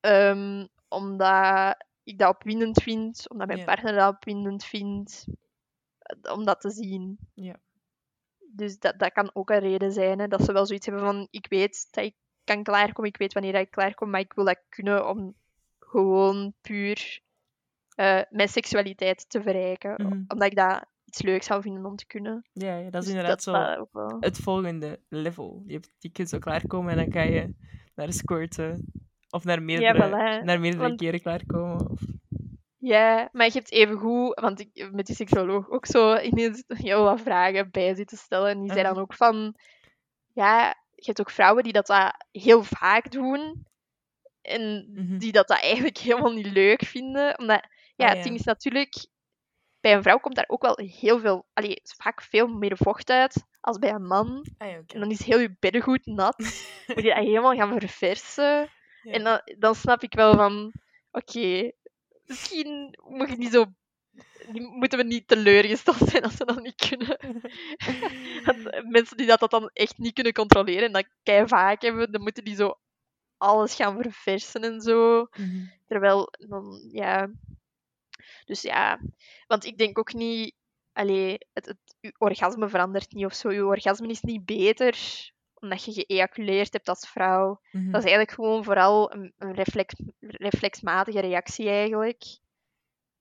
ehm, omdat ik dat opwindend vind, omdat mijn Ja. partner dat opwindend vindt, eh, om dat te zien. Ja. Dus dat, dat kan ook een reden zijn, hè, dat ze wel zoiets hebben van, ik weet dat ik kan klaarkomen, ik weet wanneer ik klaarkom, maar ik wil dat kunnen om gewoon puur eh, mijn seksualiteit te verrijken. Mhm. Omdat ik dat iets leuks zou vinden om te kunnen. Ja, ja, dat is Dus inderdaad zo dat ook wel. het volgende level. Je, hebt, je kunt zo klaarkomen en dan kan je naar squirten. Of naar meerdere, voilà. naar meerdere Want- keren klaarkomen. Of... Ja, maar je hebt even goed, want ik met die seksuoloog ook zo ineens heel wat vragen bij zitten stellen. En die zei Mhm. dan ook van, ja, je hebt ook vrouwen die dat, dat heel vaak doen. En Mhm. die dat, dat eigenlijk helemaal niet leuk vinden. Omdat, ja, Ah, het ja. ding is natuurlijk, bij een vrouw komt daar ook wel heel veel, allee, vaak veel meer vocht uit als bij een man. Ah. En dan is heel je beddengoed nat. Moet je dat helemaal gaan verversen. Ja. En dan, dan snap ik wel van, oké, misschien moet je niet zo, moeten we niet teleurgesteld zijn als ze dat niet kunnen. Mensen die dat, dat dan echt niet kunnen controleren en dat kei vaak hebben, dan moeten die zo alles gaan verversen en zo. Mhm. Terwijl, dan, ja... Dus ja, want ik denk ook niet... Allee, het, het, orgasme verandert niet of zo. Uw orgasme is niet beter omdat je geëjaculeerd hebt als vrouw. Mhm. Dat is eigenlijk gewoon vooral een, een reflex, reflexmatige reactie eigenlijk.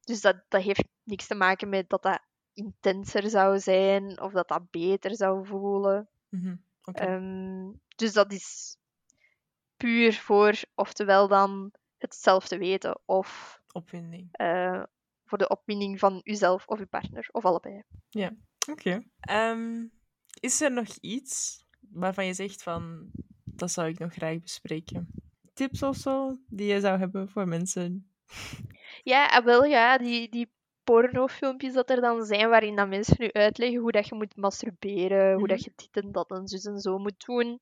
Dus dat, dat heeft niks te maken met dat dat intenser zou zijn of dat dat beter zou voelen. Mhm. Ehm, dus dat is puur voor oftewel dan het zelf te weten of Opwinding. eh, voor de opwinding van uzelf of uw partner of allebei. Oké. Ehm, is er nog iets waarvan je zegt van dat zou ik nog graag bespreken? Tips of zo die je zou hebben voor mensen? Ja, ah, wel ja, die, die pornofilmpjes dat er dan zijn waarin dat mensen nu uitleggen hoe dat je moet masturberen, hoe dat Mhm. je dit en dat en zus en zo moet doen.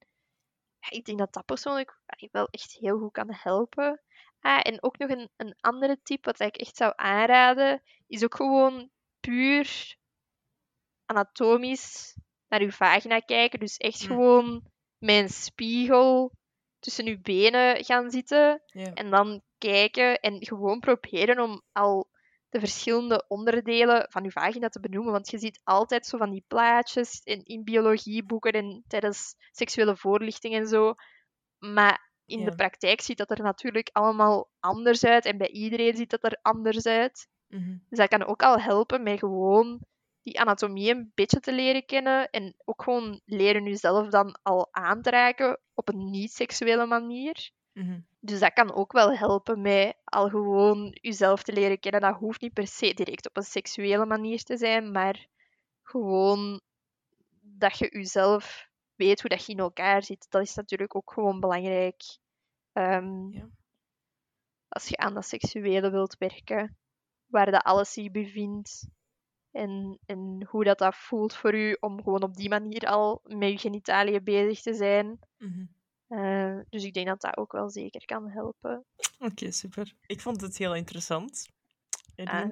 Ja, ik denk dat dat persoonlijk wel echt heel goed kan helpen. Ah, en ook nog een, een andere tip wat ik echt zou aanraden, is ook gewoon puur anatomisch naar uw vagina kijken. Dus echt Mm. gewoon met een spiegel tussen uw benen gaan zitten en dan kijken en gewoon proberen om al de verschillende onderdelen van je vagina te benoemen. Want je ziet altijd zo van die plaatjes in, in biologieboeken en tijdens seksuele voorlichting en zo. Maar in Ja. de praktijk ziet dat er natuurlijk allemaal anders uit en bij iedereen ziet dat er anders uit. Mhm. Dus dat kan ook al helpen met gewoon die anatomie een beetje te leren kennen en ook gewoon leren jezelf dan al aan te raken op een niet-seksuele manier. Mhm. Dus dat kan ook wel helpen met al gewoon jezelf te leren kennen. Dat hoeft niet per se direct op een seksuele manier te zijn, maar gewoon dat je jezelf weet hoe dat je in elkaar zit. Dat is natuurlijk ook gewoon belangrijk. Ehm, Ja. Als je aan dat seksuele wilt werken, waar dat alles zich bevindt. En, en hoe dat, dat voelt voor u om gewoon op die manier al met je genitaliën bezig te zijn. Mhm. Eh, dus ik denk dat dat ook wel zeker kan helpen. Oké, super. Ik vond het heel interessant. Ah.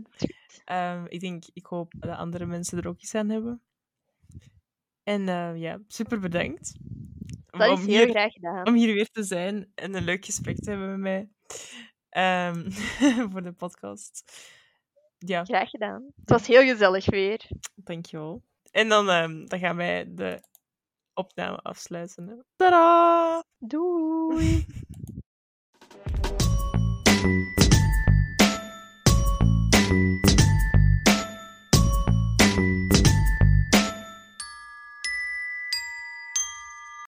Ehm, ik denk, ik hoop dat andere mensen er ook iets aan hebben. En eh, ja, super bedankt. dat om is heel hier, graag gedaan. om hier weer te zijn en een leuk gesprek te hebben met mij. Ehm, voor de podcast. Ja, Graag gedaan. Het was heel gezellig weer. dankjewel. En dan, ehm, dan gaan wij de opname afsluiten. hè. Tadaa! Doei!